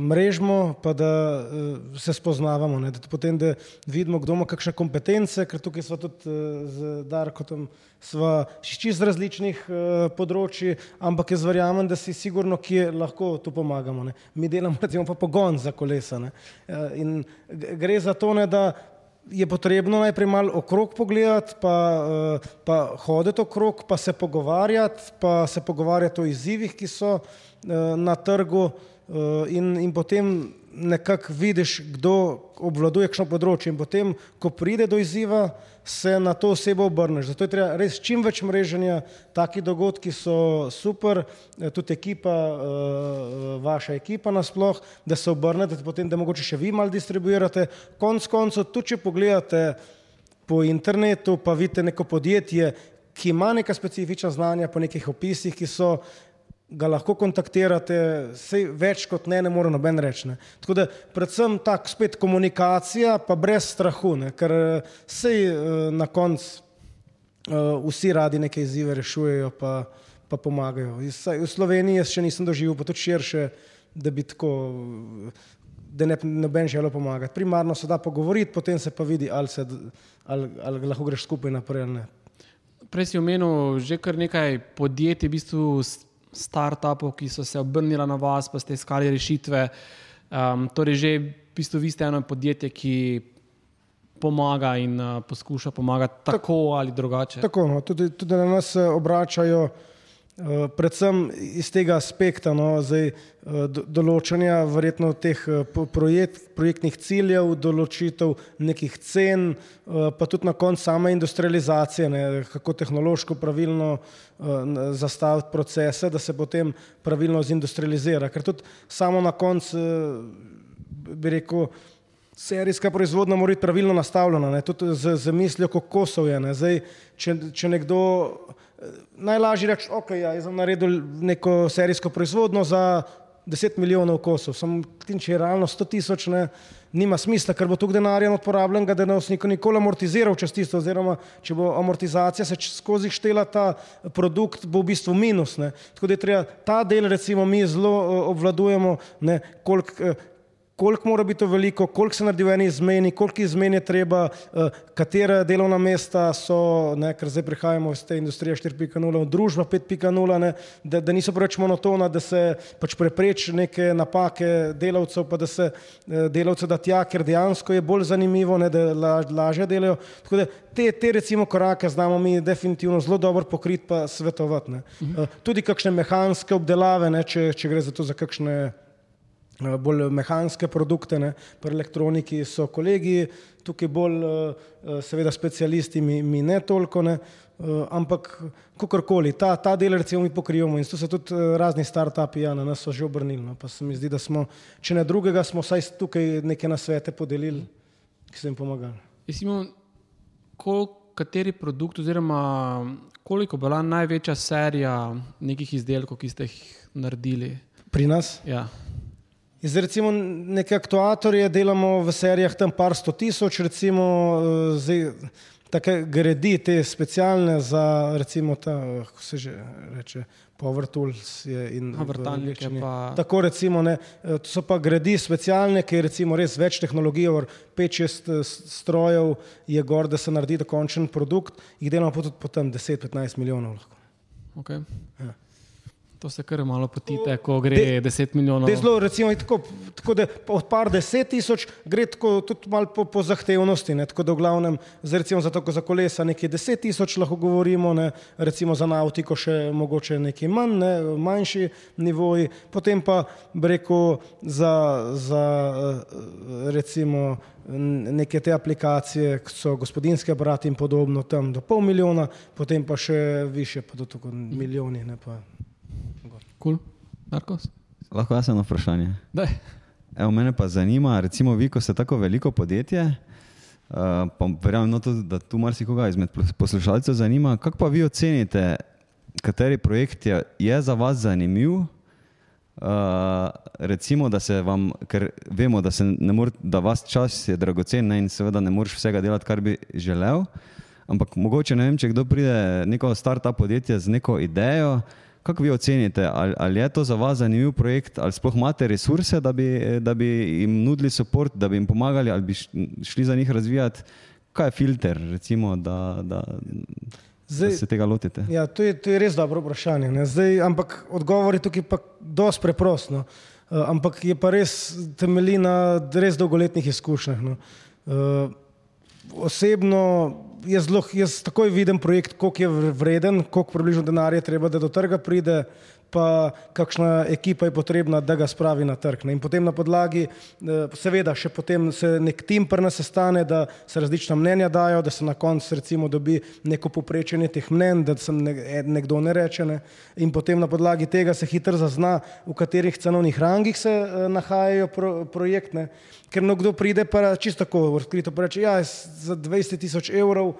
mrežimo, pa da uh, se spoznavamo, ne, da potem da vidimo, kdo ima kakšne kompetence, ker tukaj smo tudi uh, z Darkotom, sva iz različnih uh, področji, ampak jaz verjamem, da si sigurno, kje lahko tu pomagamo. Ne. Mi delamo recimo pa pogon za kolesa. Ne. Uh, in gre za to, ne, da je potrebno najprej malo okrog pogledati, pa, eh, pa hoditi okrog, pa se pogovarjati, pa se pogovarjati o izzivih, ki so eh, na trgu in, in potem nekako vidiš, kdo obvladuje kakšno področje in potem, ko pride do izziva, se na to osebo obrneš. Zato je treba res čim več mreženja, taki dogodki so super, eh, tudi ekipa, eh, vaša ekipa nasploh, da se obrnete, potem da mogoče še vi malo distribuirate. Konc koncev, tudi če pogledate po internetu, pa vidite neko podjetje, ki ima neka specifična znanja po nekih opisih, ki so ga lahko kontaktirate, sej več kot ne, ne more noben reči. Tako da predvsem tak spet komunikacija, pa brez strahu, ne, ker eh, sej eh, na koncu uh, vsi radi neke izzive rešujejo, pa, pa pomagajo. V Sloveniji jaz še nisem doživel, pa tudi širše, da bi tako, da ne noben želel pomagati. Primarno se da pogovoriti, potem se pa vidi, ali, se, ali, ali lahko greš skupaj naprej ali ne. Prej si omenil že kar nekaj podjetij, v bistvu startupov, ki so se obrnili na vas, pa ste iskali rešitve. Um, torej, že v bistvu vi ste eno podjetje, ki pomaga in uh, poskuša pomagati tako, tako ali drugače. Tako, no, tudi, tudi na nas se obračajo, predvsem iz tega aspekta, no, zdaj, uh, do, določanja verjetno teh uh, projekt, projektnih ciljev, določitev nekih cen, uh, pa tudi na koncu same industrializacije, ne, kako tehnološko pravilno uh, zastaviti procese, da se potem pravilno zindustrializira. Ker tudi samo na koncu, uh, bi rekel, serijska proizvodnja mora biti pravilno nastavljena, ne, tudi z, z mislijo, kako kosov je. Ne. Zdaj, če, če nekdo najlažje reče, ok, ja, jaz sem naredil neko serijsko proizvodnjo za 10 milijonov kosov, sem tim, če je realno 100 tisoč, ne, nima smisla, ker bo tu denarja odporabljen, da ne bo nikoli amortiziral čez tisto, oziroma če bo amortizacija se skozi štela ta produkt, bo v bistvu minus. Ne. Tako da je treba ta del, recimo, mi zelo obvladujemo, koliko koliko mora biti to veliko, koliko se naredi v eni izmeni, koliko izmen je treba, uh, katera delovna mesta so, ne, ker zdaj prihajamo iz te industrije 4.0, družba 5.0, da, da niso preveč monotona, da se pač prepreči neke napake delavcev, pa da se uh, delavce da tja, ker dejansko je bolj zanimivo, ne, da la, lažje delajo. Tako da te, te recimo korake znamo mi definitivno zelo dobro pokriti pa svetovati. Uh, tudi kakšne mehanske obdelave, ne, če, če gre za to za kakšne Eh, bolj mehanske produkte, ne. pri elektroniki so kolegi, tukaj bolj eh, eh, seveda specialisti, mi, mi ne toliko, ne. ampak kakorkoli, ta, ta del recimo mi pokrivamo in tu so tudi razni start-upi, ja, na nas so že obrnili, no. pa se mi zdi, da smo, če ne drugega, smo vsaj tukaj neke nasvete podelili, ki so jim pomagali. Jesimo, kol, kateri produkt oziroma koliko bila največja serija nekih izdelkov, ki ste jih naredili? Pri nas? Ja. Zdaj, recimo, neke aktuatorje delamo v serijah tam par sto tisoč, recimo, eh, zdaj, take gredi, te specialne za, recimo, ta, kako se že reče, Power Tools in vrtalnike. Pa... Tako recimo, ne, eh, to so pa gredi specialne, ki je recimo res več tehnologije, 5-6 eh, strojev je gor, da se naredi dokončen produkt, jih delamo pa tudi potem 10-15 milijonov lahko. Okay. Ja. To se kar malo potite, ko gre de, 10 milijonov. Zelo, recimo, tako, tako da od par deset tisoč gre tako, tudi malo po, po zahtevnosti. Ne, tako da v glavnem, za, recimo, za, tako, za kolesa nekaj deset tisoč lahko govorimo, ne, recimo za nautiko še mogoče nekaj manj, ne, manjši nivoji, potem pa breko za, za recimo neke te aplikacije, kot so gospodinske aparati in podobno, tam do pol milijona, potem pa še više, pa do tako milijoni. Ne, pa. Cool. Lahko jaz eno vprašanje. Evo, mene pa zanima, recimo vi, ko ste tako veliko podjetje, uh, pa verjamem, no, tudi, da tu marsikoga izmed poslušalcev zanima, kako pa vi ocenite, kateri projekt je, je za vas zanimiv, uh, recimo, da se vam, ker vemo, da, mor, da vas čas je dragocen ne, in seveda ne moreš vsega delati, kar bi želel, ampak mogoče ne vem, če kdo pride neko start-up podjetje z neko idejo, Kako vi ocenite, ali, ali je to za vas zanimiv projekt, ali sploh imate resurse, da bi, da bi jim nudili podporo, da bi jim pomagali, ali bi šli za njih razvijati? Kaj je filter, recimo, da, da, Zdaj, da se tega lotite? Ja, to, je, to je res dobro vprašanje. Zdaj, ampak odgovor je tukaj pa dosti preprost. No. Uh, ampak je pa res temelji na res dolgoletnih izkušnjah. No. Uh, osebno jaz, zelo, jaz takoj vidim projekt, koliko je vreden, koliko približno denarja treba, da do trga pride, pa kakšna ekipa je potrebna, da ga spravi na trg. Ne. In potem na podlagi, eh, seveda, še potem se nek tim prna sestane, da se različna mnenja dajo, da se na koncu recimo dobi neko poprečenje teh mnen, da se nekdo ne reče. Ne. In potem na podlagi tega se hitro zazna, v katerih cenovnih rangih se uh, nahajajo pro, projektne ker nekdo pride pa čisto tako, odkrito reče, ja, za 20 tisoč evrov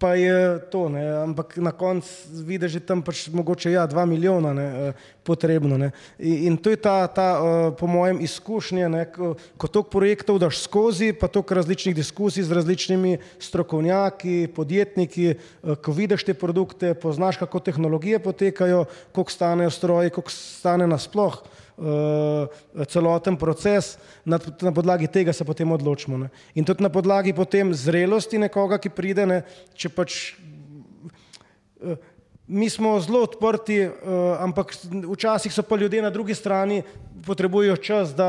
pa je to, ne, ampak na koncu vidiš, da je tam pač mogoče ja, 2 milijona ne, eh, potrebno. Ne. In, in to je ta, ta uh, po mojem, izkušnje, ne, ko, toliko projektov daš skozi, pa toliko različnih diskusij z različnimi strokovnjaki, podjetniki, uh, ko vidiš te produkte, poznaš, kako tehnologije potekajo, koliko stanejo stroji, koliko stane nasploh. Uh, celoten proces, na, na podlagi tega se potem odločimo. Ne. In tudi na podlagi potem zrelosti nekoga, ki pride, ne, če pač uh, Mi smo zelo odprti, uh, ampak včasih so pa ljudje na drugi strani potrebujejo čas, da,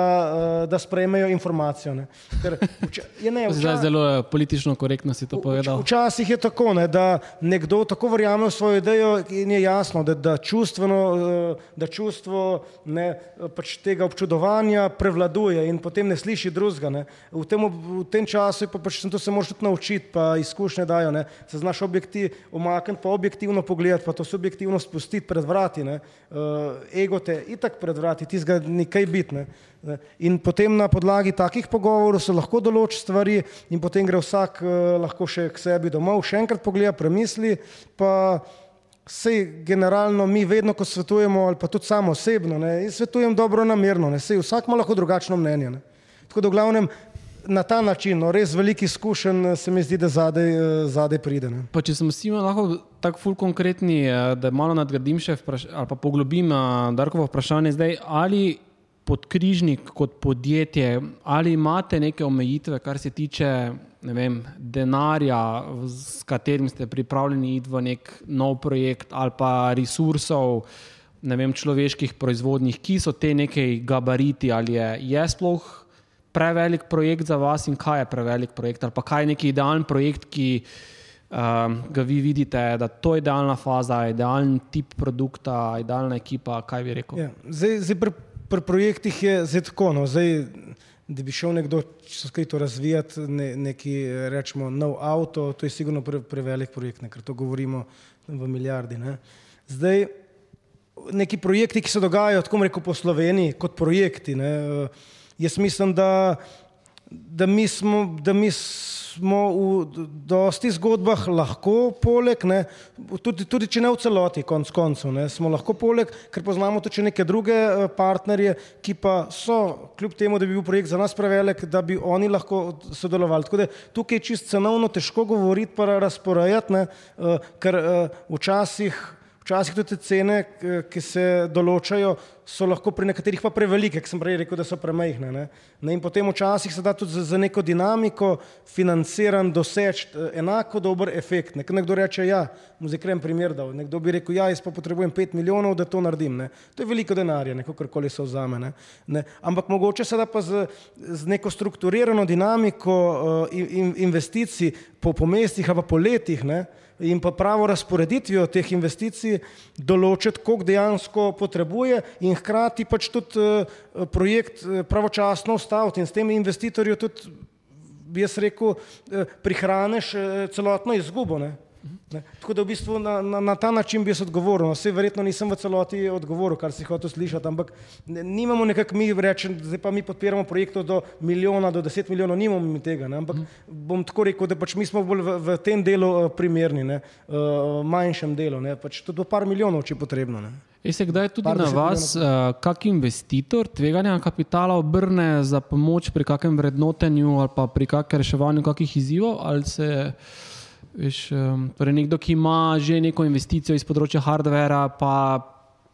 uh, da sprejmejo informacijo. ne. Ker vča- je ne, Zdaj vča- zelo eh, politično korektno si to povedal. Včasih je tako, ne, da nekdo tako verjame v svojo idejo in je jasno, da, da, čustveno, eh, da čustvo ne, eh, pač tega občudovanja prevladuje in potem ne sliši drugega. ne. V, tem v tem času pa pač to se moraš tudi naučiti, pa izkušnje dajo. Ne. Se znaš objektiv, omakniti, pa objektivno pogledati, pa to subjektivno spustiti pred vrati. Ne. Ego te itak pred vrati, ti zga nekaj biti. Ne. In potem na podlagi takih pogovorov se lahko določi stvari, in potem gre vsak uh, lahko še k sebi domov, še enkrat pogleda, premisli. Pa sej generalno mi vedno, ko svetujemo, ali pa tudi samo osebno, ne, svetujem dobro namerno, ne, sej vsak ima lahko drugačno mnenje. Ne. Tako da v glavnem na ta način, no, res velik izkušen, eh, se mi zdi, da zadej, eh, zadej pride. Ne. Pa če smo vsi lahko tako ful konkretni, eh, da malo nadgradim še vpraš, ali pa poglobim eh, Darkovo vprašanje zdaj, ali podkrižnik kot podjetje, ali imate neke omejitve, kar se tiče vem, denarja, s katerim ste pripravljeni iti v nek nov projekt ali pa resursov, ne vem, človeških proizvodnih, ki so te nekaj gabariti? Ali je, je sploh prevelik projekt za vas in kaj je prevelik projekt? Ali pa kaj je neki idealen projekt, ki um, ga vi vidite, da to je idealna faza, idealen tip produkta, idealna ekipa, kaj bi rekel? Ja, zdaj, zdaj pri, pri projektih je zdaj tako, no, zdaj, da bi šel nekdo čisto skrito razvijati ne, neki, rečemo, nov avto, to je sigurno pre, prevelik projekt, ne, ker to govorimo v milijardi. Ne. Zdaj, neki projekti, ki se dogajajo, tako rekel, po Sloveniji, kot projekti. Ne, eh, jaz mislim, da, da, mi smo, da mi smo v dosti zgodbah lahko poleg, ne, tudi, tudi če ne v celoti, konc koncev, ne, smo lahko poleg, ker poznamo tudi neke druge eh, partnerje, ki pa so, kljub temu, da bi bil projekt za nas prevelik, da bi oni lahko sodelovali. Tako da tukaj je čist cenovno težko govoriti, pa razporejati, ne, eh, ker eh, včasih Včasih tudi te cene, ki se določajo, so lahko pri nekaterih pa prevelike, ki sem prej rekel, da so premajhne. Ne? Ne, in potem včasih se da tudi za, neko dinamiko financiran doseči eh, enako dober efekt. Ne? Nekdo reče, ja, mu zdaj krem primer dal, nekdo bi rekel, ja, jaz pa potrebujem 5 milijonov, da to naredim. Ne? To je veliko denarja, neko karkoli se vzame. Ne? Ne? Ampak mogoče se da pa z, z neko strukturirano dinamiko uh, in, in investicij po, po mestih ali pa po letih, ne? In pa pravo razporeditvijo teh investicij določiti, koliko dejansko potrebuje in hkrati pač tudi eh, projekt eh, pravočasno ustaviti in s tem investitorju tudi, bi jaz rekel, eh, prihraneš eh, celotno izgubo. Ne? Ne. Tako da v bistvu na, na, na ta način bi jaz odgovoril. No, Vse verjetno nisem v celoti odgovoril, kar si hotel slišati, ampak ne, nimamo nekako mi reči, zdaj pa mi podpiramo projektov do milijona, do deset milijonov, nimamo mi tega. Ne, ampak bom tako rekel, da pač mi smo bolj v, v tem delu uh, primerni, ne, uh, manjšem delu, ne, pač tudi do par milijonov, če potrebno. Ne. Je se kdaj tudi na vas, uh, kak investitor tveganja kapitala obrne za pomoč pri kakem vrednotenju ali pa pri kakem reševanju kakih izzivov? Veš, um, torej nekdo, ki ima že neko investicijo iz področja hardvera, pa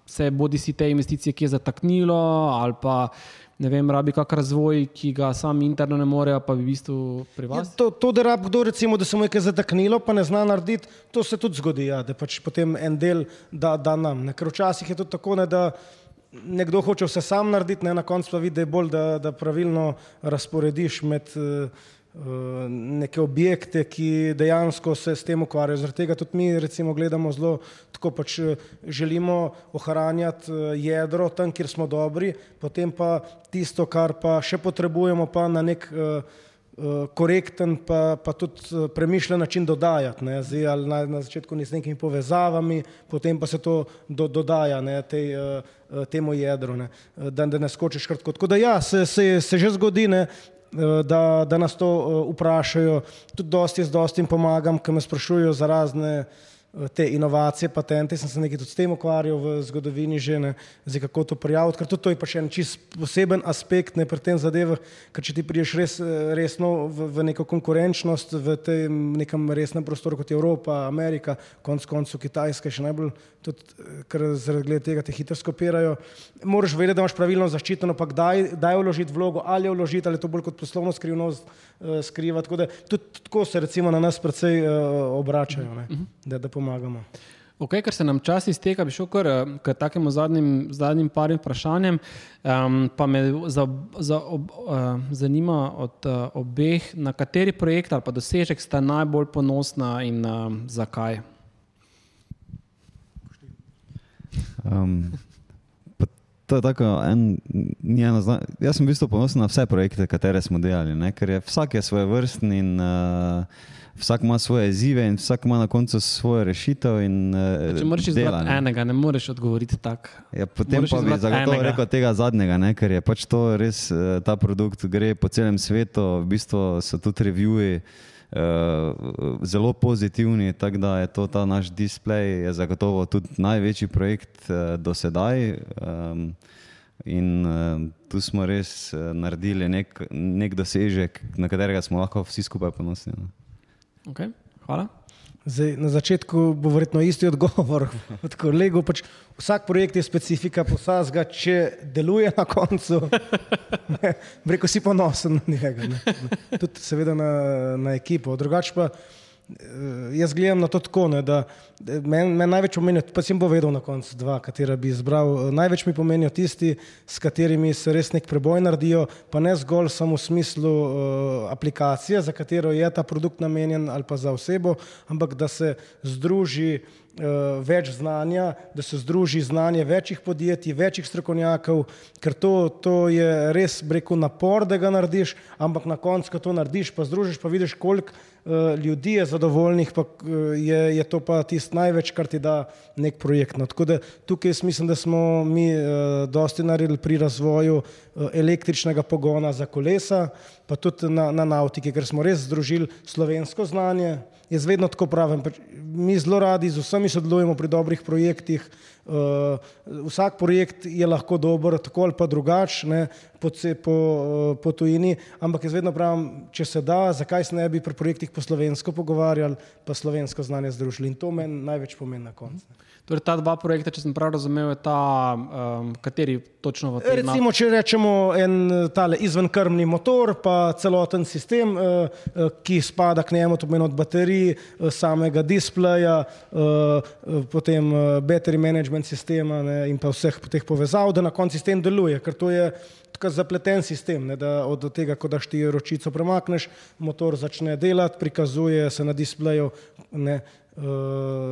se bodi si te investicije kje zataknilo, ali pa ne vem, rabi kak razvoj, ki ga sam interno ne more, pa bi v bistvu pri Ja, vas. to, to, da rab kdo, recimo, da se mu je kaj zataknilo, pa ne zna narediti, to se tudi zgodi, ja, da pač potem en del da, da nam. Ne? Ker včasih je tudi tako, ne, da nekdo hoče vse sam narediti, ne, na koncu pa vidi, da je bolj, da, da pravilno razporediš med uh, neke objekte, ki dejansko se s tem ukvarjajo. Zaradi tega tudi mi recimo gledamo zelo tako, pač eh, želimo ohranjati eh, jedro tam, kjer smo dobri, potem pa tisto, kar pa še potrebujemo, pa na nek uh, korekten, pa, pa tudi premišljen način dodajati. Ne, Zdaj, ali na, na začetku ni z nekimi povezavami, potem pa se to do, dodaja ne, tej, uh, temu jedru, ne, da, da ne skočiš kratko. Tako da ja, se, se, se že zgodi, ne, da, da nas to uh, vprašajo. Tudi dosti z dostim pomagam, ki me sprašujejo za razne te inovacije, patente, sem se nekaj tudi s tem ukvarjal v zgodovini že, ne, zdaj kako to prijaviti, ker tudi to je pa še en čist poseben aspekt ne, pri tem zadevah, ker če ti priješ res, eh, resno v, v neko konkurenčnost v tem nekem resnem prostoru kot je Evropa, Amerika, konc koncu Kitajska še najbolj, tudi, eh, ker zaradi tega te hitro skopirajo, moraš vedeti, da imaš pravilno zaščiteno, pa kdaj, kdaj vložiti vlogo, ali jo vložiti, ali je to bolj kot poslovno skrivnost uh, skriva, tako da tudi tako se recimo na nas precej uh, obračajo, ne, da, da pomagamo. Okay, ker se nam čas izteka, bi šel kar eh, k takemu zadnjim, zadnjim parim vprašanjem. Um, pa me za, za ob, uh, zanima od uh, obeh, na kateri projekt ali pa dosežek sta najbolj ponosna in um, zakaj. Um, pa to je tako, en, ni eno zna, jaz sem v bistvu ponosen na vse projekte, katere smo delali, ne? ker je vsak je svoj vrsten in uh, vsak ima svoje izzive in vsak ima na koncu svojo rešitev. In, uh, Če moraš izbrati ne. enega, ne moreš odgovoriti tako. Ja, potem Moraš pa bi zagotovo enega. rekel tega zadnjega, ne, ker je pač to res, eh, ta produkt gre po celem svetu, v bistvu so tudi reviji uh, zelo pozitivni, tako da je to ta naš displej, je zagotovo tudi največji projekt uh, do sedaj. Um, In uh, tu smo res uh, naredili nek, nek dosežek, na katerega smo lahko vsi skupaj ponosni. no. Okay, hvala. Zdaj, na začetku bo verjetno isti odgovor od kolegov. Pač vsak projekt je specifika posamezga, če deluje na koncu. Reko si ponosen na njega. Ne. Tudi seveda na, na ekipo. Drugače pa jaz gledam na to tako, ne, da meni men največ pomenijo, pa sem povedal na koncu dva, katera bi izbral. Eh, Največ mi pomenijo tisti, s katerimi se res nek preboj naredijo, pa ne zgolj samo v smislu uh, aplikacije, za katero je ta produkt namenjen ali pa za osebo, ampak da se združi več znanja, da se združi znanje večjih podjetij, večjih strokovnjakov, ker to, to je res, rekel, napor, da ga narediš, ampak na koncu, ko to narediš, pa združiš, pa vidiš, koliko uh, ljudi je zadovoljnih, pa uh, je, je to pa tisto največ, kar ti da nek projekt. No. Tako da tukaj jaz mislim, da smo mi uh, dosti naredili pri razvoju električnega pogona za kolesa, pa tudi na, na nautiki, ker smo res združili slovensko znanje. Jaz vedno tako pravim, mi zelo radi z vsemi sodelujemo pri dobrih projektih. Uh, vsak projekt je lahko dober, tako ali pa drugačen, po, po, uh, po tujini, ampak jaz vedno pravim, če se da, zakaj se ne bi pri projektih po slovensko pogovarjali, pa slovensko znanje združili. In to meni največ pomeni na koncu. Torej, ta dva projekta, če sem prav razumel, je ta, um, kateri točno v tem Recimo, če rečemo en eh, tale izvenkrmni motor, pa celoten sistem, eh, eh, ki spada k njemu, to pomeni od baterij, eh, samega displeja, eh, eh, potem eh, battery management sistema ne, in pa vseh teh povezav, da na koncu sistem deluje, ker to je tako zapleten sistem, ne, da od tega, ko daš ti ročico premakneš, motor začne delati, prikazuje se na displeju. Ne, eh,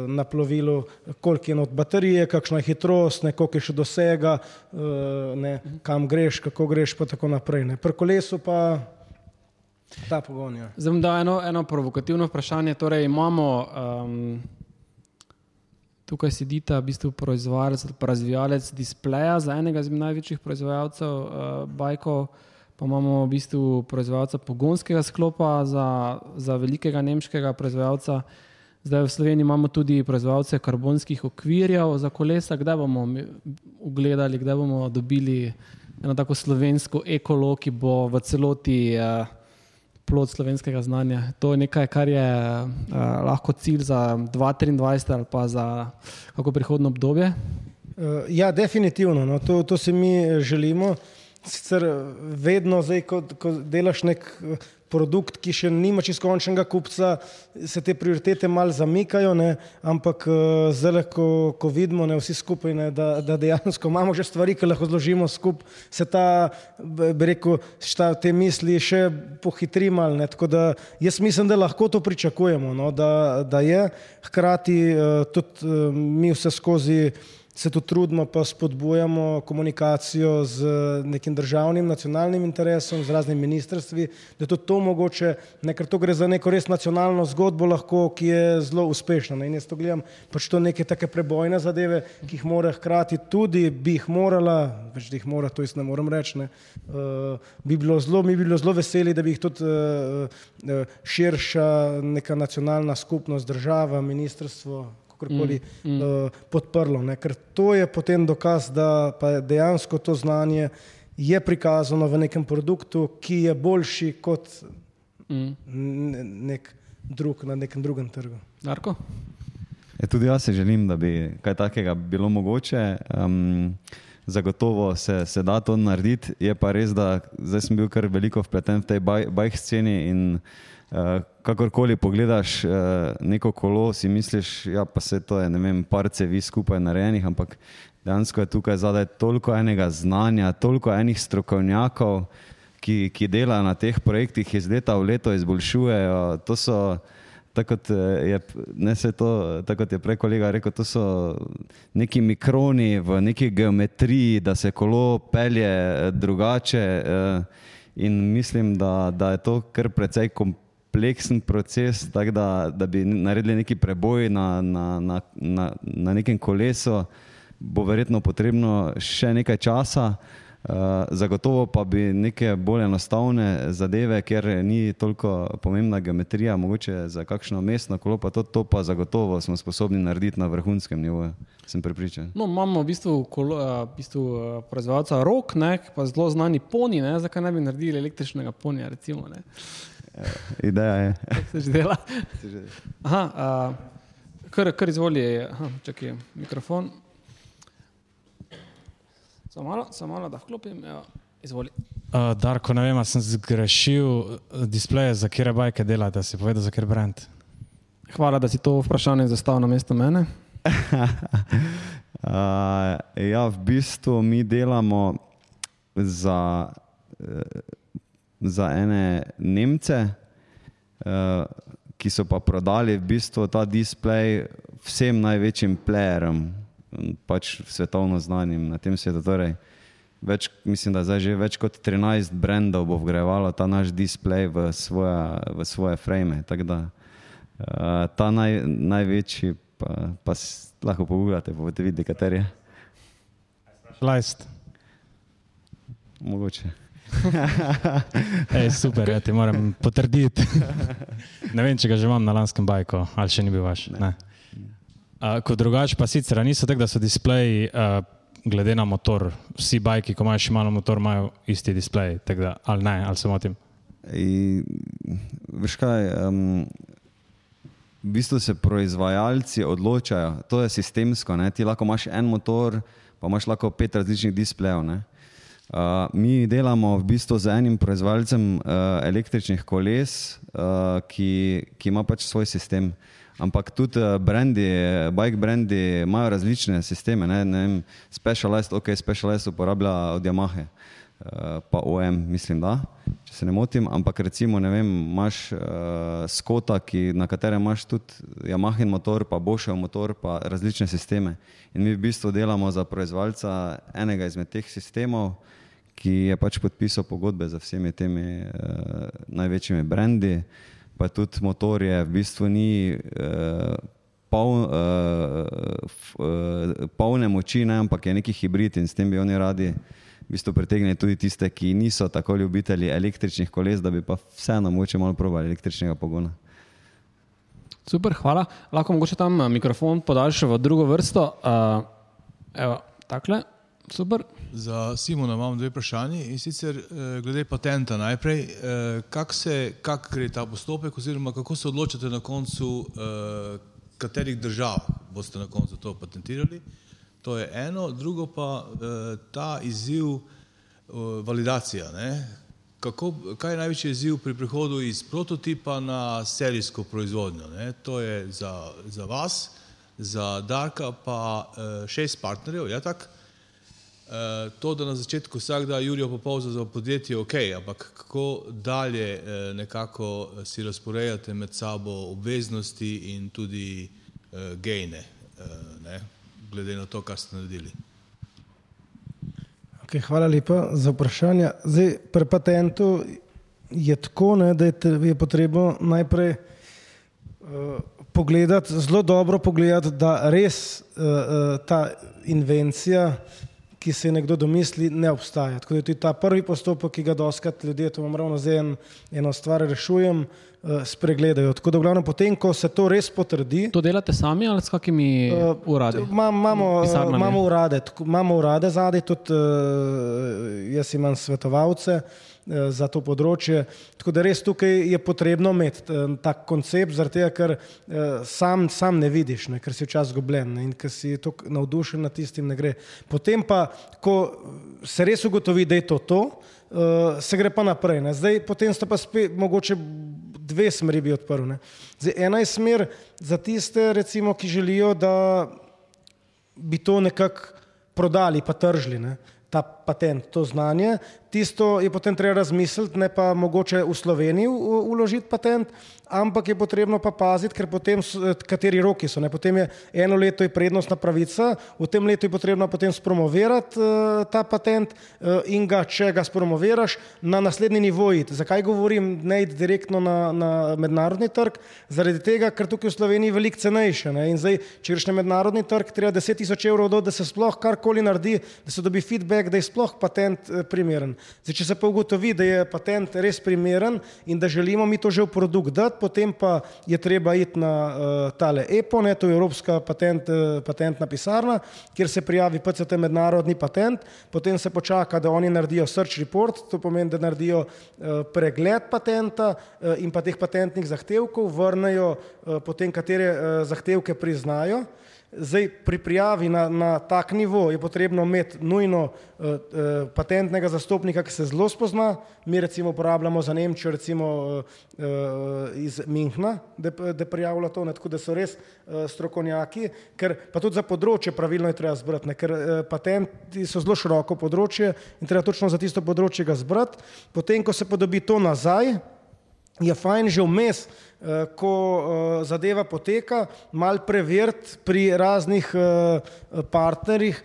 Na plovilu, koliko je not baterije, kakšna je hitrost, ne, koliko je še dosega, eh, ne, kam greš, kako greš, pa tako naprej. Ne. Pri kolesu pa ta pogon. Ja. Zdaj bom dal eno, eno provokativno vprašanje. Torej, imamo um, tukaj sedita v bistvu proizvajalec ali razvijalec displeja za enega izmed največjih proizvajalcev uh, bajkov, pa imamo v bistvu proizvajalca pogonskega sklopa za, za velikega nemškega proizvajalca. Zdaj v Sloveniji imamo tudi proizvajalce karbonskih okvirjev za kolesa. Kdaj bomo ugledali, kdaj bomo dobili eno tako slovensko ekolo, ki bo v celoti uh, plod slovenskega znanja. To je nekaj, kar je uh, lahko cilj za 2023 ali pa za kako prihodno obdobje. Uh, ja, definitivno. No, to, to si mi eh, želimo. Sicer eh, vedno, zdaj, ko, ko delaš nek eh, produkt, ki še nima čisto končnega kupca, se te prioritete mal zamikajo, ne? ampak eh, zdaj, ko, ko vidimo ne, vsi skupaj, ne, da, da dejansko imamo že stvari, ki lahko zložimo skupaj, se ta, bi rekel, šta, te misli še pohitri mal. Ne? Tako da jaz mislim, da lahko to pričakujemo, no? da, da je. Hkrati eh, tudi eh, mi vse skozi se tu trudimo, pa spodbujamo komunikacijo z nekim državnim, nacionalnim interesom, z raznimi ministrstvi, da je tudi to mogoče, ne, ker to gre za neko res nacionalno zgodbo, lahko, ki je zelo uspešna. Ne. In jaz to gledam, pač to neke take prebojne zadeve, ki jih mora hkrati tudi, bi jih morala, več da jih mora, to jaz ne morem reči, ne, uh, bi bilo zelo, mi bi bilo zelo veseli, da bi jih tudi uh, uh, širša neka nacionalna skupnost, država, ministrstvo, kakorkoli mm, mm. Uh, podprlo. Ne? Ker to je potem dokaz, da dejansko to znanje je prikazano v nekem produktu, ki je boljši kot Mm. ne- nek drug na nekem drugem trgu. Darko? Ja, tudi jaz si želim, da bi kaj takega bilo mogoče. Um, zagotovo se, se da to narediti. Je pa res, da sem bil kar veliko vpleten v tej baj, bajk sceni in uh, kakorkoli pogledaš uh, neko kolo, si misliš, ja pa se to je, ne vem, par cevi skupaj narejenih, ampak dejansko je tukaj zadaj toliko enega znanja, toliko enih strokovnjakov, ki, ki delajo na teh projektih, iz leta v leto izboljšujejo. To so, tako kot je, ne se to, tako kot je prej kolega rekel, to so neki mikroni v neki geometriji, da se kolo pelje eh, drugače. eh, In mislim, da, da je to kar precej kompleksen proces, tako da, da bi naredili neki preboj na, na, na, na, na nekem kolesu, bo verjetno potrebno še nekaj časa. Uh, zagotovo pa bi neke bolj enostavne zadeve, ker ni toliko pomembna geometrija, mogoče za kakšno mestno kolo, pa to, to pa zagotovo smo sposobni narediti na vrhunskem nivoju, sem prepričan. No, imamo v bistvu, kolo, a, v bistvu a, proizvajalca rok, ne, pa zelo znani poni, ne, zakaj ne bi naredili električnega ponija, recimo. Ne. Ideja je. Kako se že dela? Aha, a, kar, kar izvoli, aha, čakaj, mikrofon. Samo malo, samo malo, da vklopim, evo, izvoli. Uh, Darko, ne vem, sem zgrešil uh, displeje, za kere bajke delate, si povedal, za kjer brand. Hvala, da si to vprašanje zastavil na mesto mene. Uh, ja, v bistvu mi delamo za, eh, za ene Nemce, uh, ki so pa prodali v bistvu ta displej vsem največjim playerjem, pač svetovno znanim na tem svetu. Torej, več, mislim, da zdaj že več kot 13 brendov bo vgrajevalo ta naš displej v, svoja, v svoje frame. Tako da uh, ta naj, največji, pa, pa lahko pogledate, pa boste videli, kateri je. Lajst. Mogoče. Ej, super, ja ti moram potrditi. ne vem, če ga že imam na lanskem bajku, ali še ni bil vaš. Ne. Uh, kot drugače pa sicer, niso tako, da so displeji uh, glede na motor, vsi bajki, ko imajo še malo motor, imajo isti displej, da, ali ne, ali se motim. I, veš kaj, um, v bistvu se proizvajalci odločajo, to je sistemsko, ne? ti lahko imaš en motor, pa imaš lahko pet različnih displejev. ne. Uh, mi delamo v bistvu z enim proizvajalcem uh, električnih koles, uh, ki, ki ima pač svoj sistem. Ampak tudi uh, brendi, bike brendi imajo različne sisteme. Ne? Ne vem, Specialized, ok, Specialized uporablja od Yamahe, uh, pa OM, mislim, da, če se ne motim. Ampak recimo, ne vem, imaš uh, Skota, ki, na katerem imaš tudi Yamahin motor, pa Boschov motor, pa različne sisteme. In mi v bistvu delamo za proizvajalca enega izmed teh sistemov, ki je pač podpisal pogodbe z vsemi temi uh, največjimi brendi, pa tudi motor je v bistvu ni uh, pol, uh, uh, polne moči, ne, ampak je neki hibrid in s tem bi oni radi v bistvu pritegnili tudi tiste, ki niso tako ljubitelji električnih koles, da bi pa vseeno mogoče malo probali električnega pogona. Super, hvala. Lahko mogoče tam a, mikrofon podaljš v drugo vrsto. Uh, evo, takle, super. Za Simona imam dve vprašanji in sicer eh, glede patenta najprej. Eh, Kako se- kako gre ta postopek oziroma kako se odločate na koncu, eh, katerih držav boste na koncu to patentirali? To je eno, drugo pa eh, ta izziv eh, validacija. Ne? Kako, kaj je največji izziv pri prehodu iz prototipa na serijsko proizvodnjo? Ne? To je za, za vas, za Darka pa eh, šest partnerjev, ja tako? To, da na začetku vsak da Jurijo Popovza za podjetje, ok, ampak kako dalje nekako si razporejate med sabo obveznosti in tudi uh, ne, glede na to, kar ste naredili. Okay, hvala lepa za vprašanje. Zdaj, pri patentu je tako, ne, da je, te- je potrebno najprej uh, pogledati, zelo dobro pogledati, da res uh, uh, ta invencija, ki se je nekdo domisli, ne obstaja. Tako da je tudi ta prvi postopek, ki ga doskrat ljudje, to vam ravno zdaj en, eno stvar rešujem, spregledajo. Tako da v glavnem potem, ko se to res potrdi, To delate sami ali s kakimi uh, uradi? Ma, imamo, Pisarnami? imamo urade, tako- imamo urade zadaj, tudi uh, jaz imam svetovalce, eh, za to področje. Tako da res tukaj je potrebno imeti eh, tak koncept, zaradi tega, ker eh, sam, sam ne vidiš, ne, ker si včasih zgubljen ne, in ker si tako navdušen nad tistim, ne gre. Potem pa, ko se res ugotovi, da je to to, uh, se gre pa naprej. Ne. Zdaj, potem sta pa spet mogoče dve smeri bi odprl. Ne. Zdaj, ena je smer za tiste, recimo, ki želijo, da bi to nekako prodali, pa tržili. Ne. Ta patent, to znanje, tisto je potem treba razmisliti, ne pa mogoče v Sloveniji uložiti patent, ampak je potrebno pa paziti, ker potem, kateri roki so. Ne? Potem je eno leto je prednostna pravica, v tem letu je potrebno potem spromovirati uh, ta patent uh, in ga, če ga spromoviraš, na naslednji nivo iti. Zakaj govorim, ne iti direktno na, na mednarodni trg? Zaradi tega, ker tukaj v Sloveniji je veliko cenejše. Ne? In zdaj, če greš na mednarodni trg, treba 10 tisoč evrov do, da se sploh karkoli naredi, da se dobi feedback, da je sploh patent uh, primeren. Zdaj, če se pa ugotovi, da je patent res primeren in da želimo mi to že v produkt dati, potem pa je treba iti na uh, tale EPO, ne, to je Evropska patent, uh, patentna pisarna, kjer se prijavi PCT mednarodni patent, potem se počaka, da oni naredijo search report, to pomeni, da naredijo uh, pregled patenta uh, in pa teh patentnih zahtevkov, vrnejo uh, potem, katere uh, zahtevke priznajo. Zdaj, pri prijavi na, na tak nivo je potrebno imeti nujno uh, uh, patentnega zastopnika, ki se zelo spozna. Mi recimo uporabljamo za Nemčijo, recimo uh, uh, iz Minhna, da, da prijavlja to, ne, tako da so res uh, strokovnjaki, ker pa tudi za področje pravilno je treba zbrati, ne, ker uh, patenti so zelo široko področje in treba točno za tisto področje ga zbrati. Potem, ko se podobi to nazaj, je fajn že vmes, ko eh, zadeva poteka, mal preveriti pri raznih eh, partnerjih,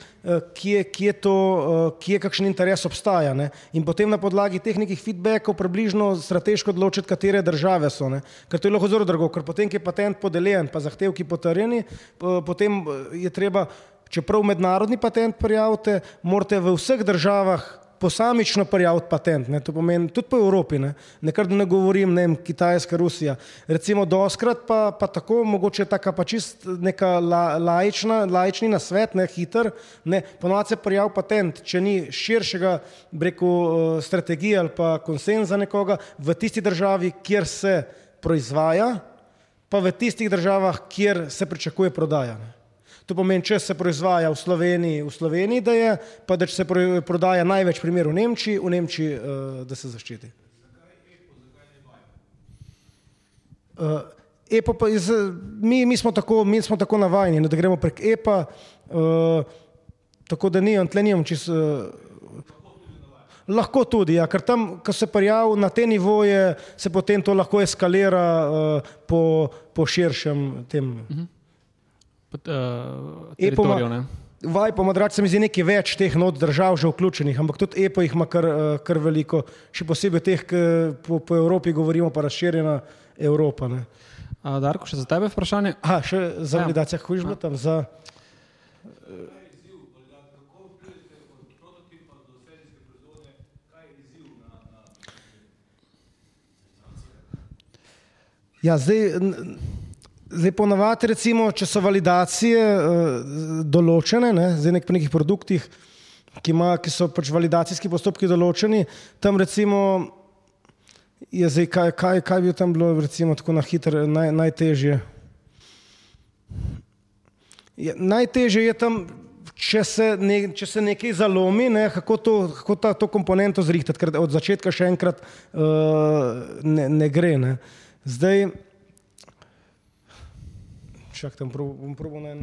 kje, kje, to, kje kakšen interes obstaja. Ne? In potem na podlagi teh nekih feedbackov približno strateško odločiti, katere države so. Ne? Ker to je lahko zelo drago, ker potem, ki je patent podeljen, pa zahtevki potrjeni, potem je treba, čeprav mednarodni patent prijavite, morate v vseh državah posamično prijaviti patent, ne, to pomeni tudi po Evropi, ne, nekar da ne govorim, ne vem, Kitajska, Rusija. Recimo doskrat pa, pa tako, mogoče taka pa čist neka la, laična, laični nasvet, ne, hiter, ne, ponovadi se prijav patent, če ni širšega, breku, eh, strategije ali pa konsenza nekoga v tisti državi, kjer se proizvaja, pa v tistih državah, kjer se pričakuje prodaja. Ne. To pomeni, če se proizvaja v Sloveniji, v Sloveniji, da je, pa da se prodaja največ primerov v Nemčiji, v Nemčiji, uh, da se zaščiti. Uh, EPO pa iz, mi, mi, smo tako, mi smo tako navajeni, da gremo prek EPA, uh, tako da ni, tle nimam čisto. Uh, lahko tudi, ja, ker tam, ko se prijavi na te nivoje, se potem to lahko eskalira uh, po, po širšem tem. Uh -huh. EPO ima, Vajpo ima, drač se mi zdi, nekaj več teh not držav že vključenih, ampak tudi EPO jih ima kar, eh, kar veliko, še posebej teh, ki po, po Evropi govorimo, pa razširjena Evropa. Ne. A, Darko, še za tebe vprašanje? A, še za validacijo, kako je bilo tam za. Ja, zdaj, Zdaj, ponovadi, recimo, če so validacije uh, določene, ne, zdaj nek pri nekih produktih, ki, ima, ki so pač validacijski postopki določeni, tam recimo je zdaj, kaj, kaj, kaj bi tam bilo, recimo, tako na hitro, naj, najtežje. Je, najtežje je tam, če se, ne, če se nekaj zalomi, ne, kako, to, kako ta, to komponento zrihtati, ker od začetka še enkrat uh, ne, ne gre. Ne. Zdaj, čak tam bom probil na en.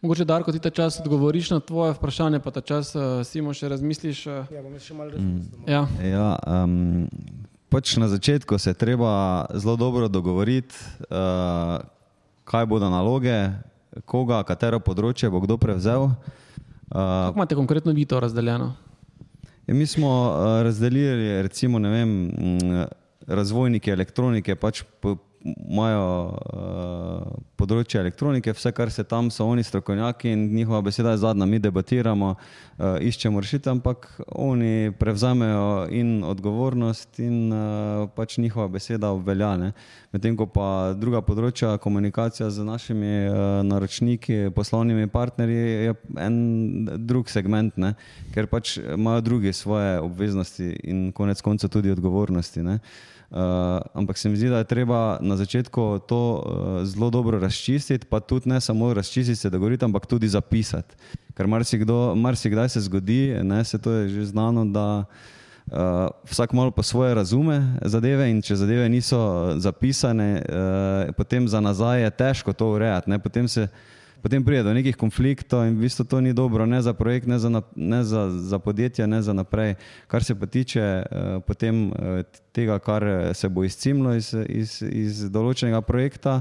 Mogoče, Darko, ti ta čas odgovoriš na tvoje vprašanje, pa ta čas uh, Simo še razmisliš. Uh... Ja, bom še malo razmislil. Mm. Ja. Ja, um, pač na začetku se je treba zelo dobro dogovoriti, uh, kaj bodo naloge, koga, katero področje bo kdo prevzel. Uh, Kako imate konkretno vi to razdeljeno? Ja, mi smo uh, razdelili, recimo, vem, razvojnike elektronike pač po, imajo uh, področje elektronike, vse, kar se tam, so oni strokovnjaki in njihova beseda je zadnja. Mi debatiramo, uh, iščemo rešitev, ampak oni prevzamejo in odgovornost, in uh, pač njihova beseda obveljane. Medtem ko pa druga področja, komunikacija z našimi uh, naročniki, poslovnimi partnerji, je en drug segment, ne? ker pač imajo drugi svoje obveznosti in konec konca tudi odgovornosti. Ne? Uh, ampak se mi zdi, da je treba na začetku to uh, zelo dobro razčistiti, pa tudi ne samo razčistiti, se dogovoriti, ampak tudi zapisati. Ker marsikdaj se zgodi, ne, se to je že znano, da uh, vsak malo po svoje razume zadeve in če zadeve niso zapisane, uh, potem za nazaj je težko to urejati. Ne, potem se potem pride do nekih konfliktov in v bistvu to ni dobro, ne za projekt, ne za, ne za, za podjetje, ne za naprej. Kar se pa tiče uh, potem uh, tega, kar se bo izcimlo iz, iz, iz določenega projekta,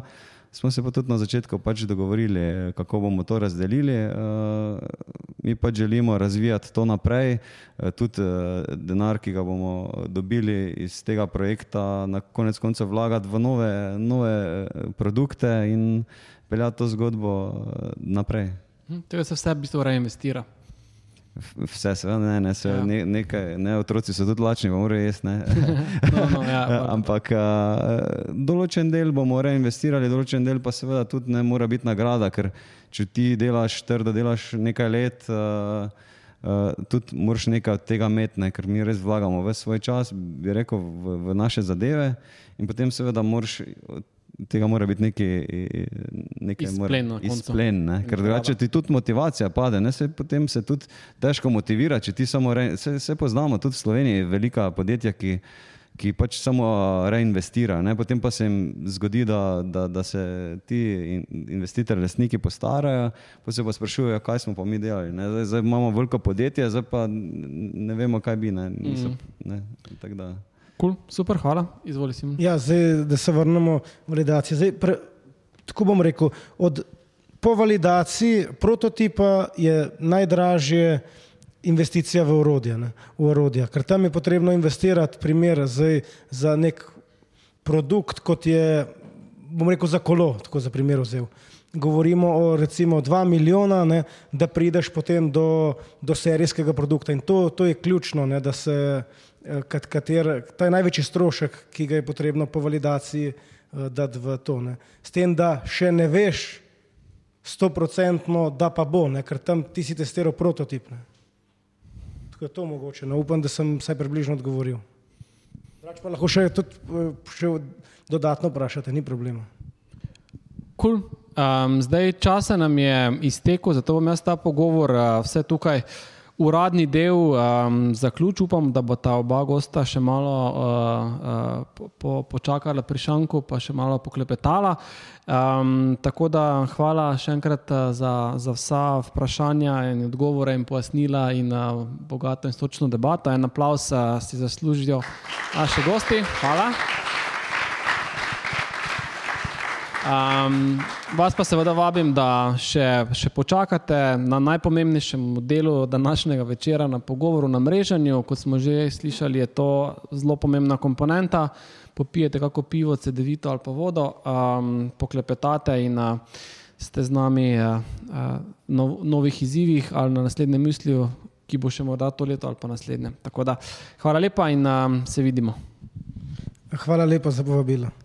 smo se pa tudi na začetku pač dogovorili, kako bomo to razdelili. Uh, mi pa želimo razvijati to naprej, uh, tudi uh, denar, ki ga bomo dobili iz tega projekta, na konec konca vlagati v nove, nove produkte in peljati to zgodbo eh, naprej. Hm, tega se vse v bistvu reinvestira. Vse, seveda, ne, ne, se, ja. ne, nekaj, ne, otroci so tudi lačni, pa morajo jesti. no, no, ja, Ampak a, eh, določen del bomo reinvestirali, določen del pa seveda tudi ne mora biti nagrada, ker če ti delaš trdo, delaš nekaj let, a, a, tudi moraš nekaj od tega imeti, ne, ker mi res vlagamo v svoj čas, bi rekel, v, v naše zadeve in potem seveda moraš tega mora biti neki, nekaj izplen. Ne? Ker drugače ti tudi motivacija pade, ne? se potem se tudi težko motivira, če ti samo, re, se, se poznamo tudi v Sloveniji, velika podjetja, ki, ki pač samo reinvestira. Ne? Potem pa se jim zgodi, da, da, da se ti investitorji, lastniki postarajo, pa se pa sprašujejo, kaj smo pa mi delali. Zdaj, zdaj imamo veliko podjetje, zdaj pa ne vemo, kaj bi. Ne? Niso, mm. ne? Cool, super, hvala. Izvoli si. Ja, zdaj, da se vrnemo v validacijo. Zdaj, pre, tako bom rekel, od, po validaciji prototipa je najdražje investicija v orodje, ne, v orodje, ker tam je potrebno investirati primer zdaj, za nek produkt, kot je, bom rekel, za kolo, tako za primer vzel. Govorimo o recimo 2 milijona, ne, da prideš potem do, do serijskega produkta in to, to je ključno, ne, da se Eh, kater, ta je največji strošek, ki ga je potrebno po validaciji uh, dati v to. Ne. S tem, da še ne veš stoprocentno, da pa bo, ne, ker tam ti si testiral prototip. Ne. Tako je to mogoče. No, upam, da sem vsaj približno odgovoril. Drugač pa lahko še, tudi, eh, še dodatno vprašate, ni problema. Cool. Um, zdaj časa nam je iztekel, zato bom jaz ta pogovor uh, vse tukaj uh, uradni del um, zaključil, upam, da bo ta oba gosta še malo uh, uh, po, počakala pri šanku, pa še malo poklepetala. Um, tako da hvala še enkrat uh, za, za vsa vprašanja in odgovore in pojasnila in uh, bogato in stočno debato. En aplaus uh, si zaslužijo naši gosti. Hvala. Um, vas pa seveda vabim, da še, še počakate na najpomembnejšem delu današnjega večera na pogovoru na mreženju. Kot smo že slišali, je to zelo pomembna komponenta. Popijete kako pivo, CD-vito ali pa vodo, um, poklepetate in uh, ste z nami uh, uh, nov, novih izzivih ali na naslednjem mislju, ki bo še morda to leto ali pa naslednje. Da hvala lepa in um, se vidimo. Hvala lepa za povabilo.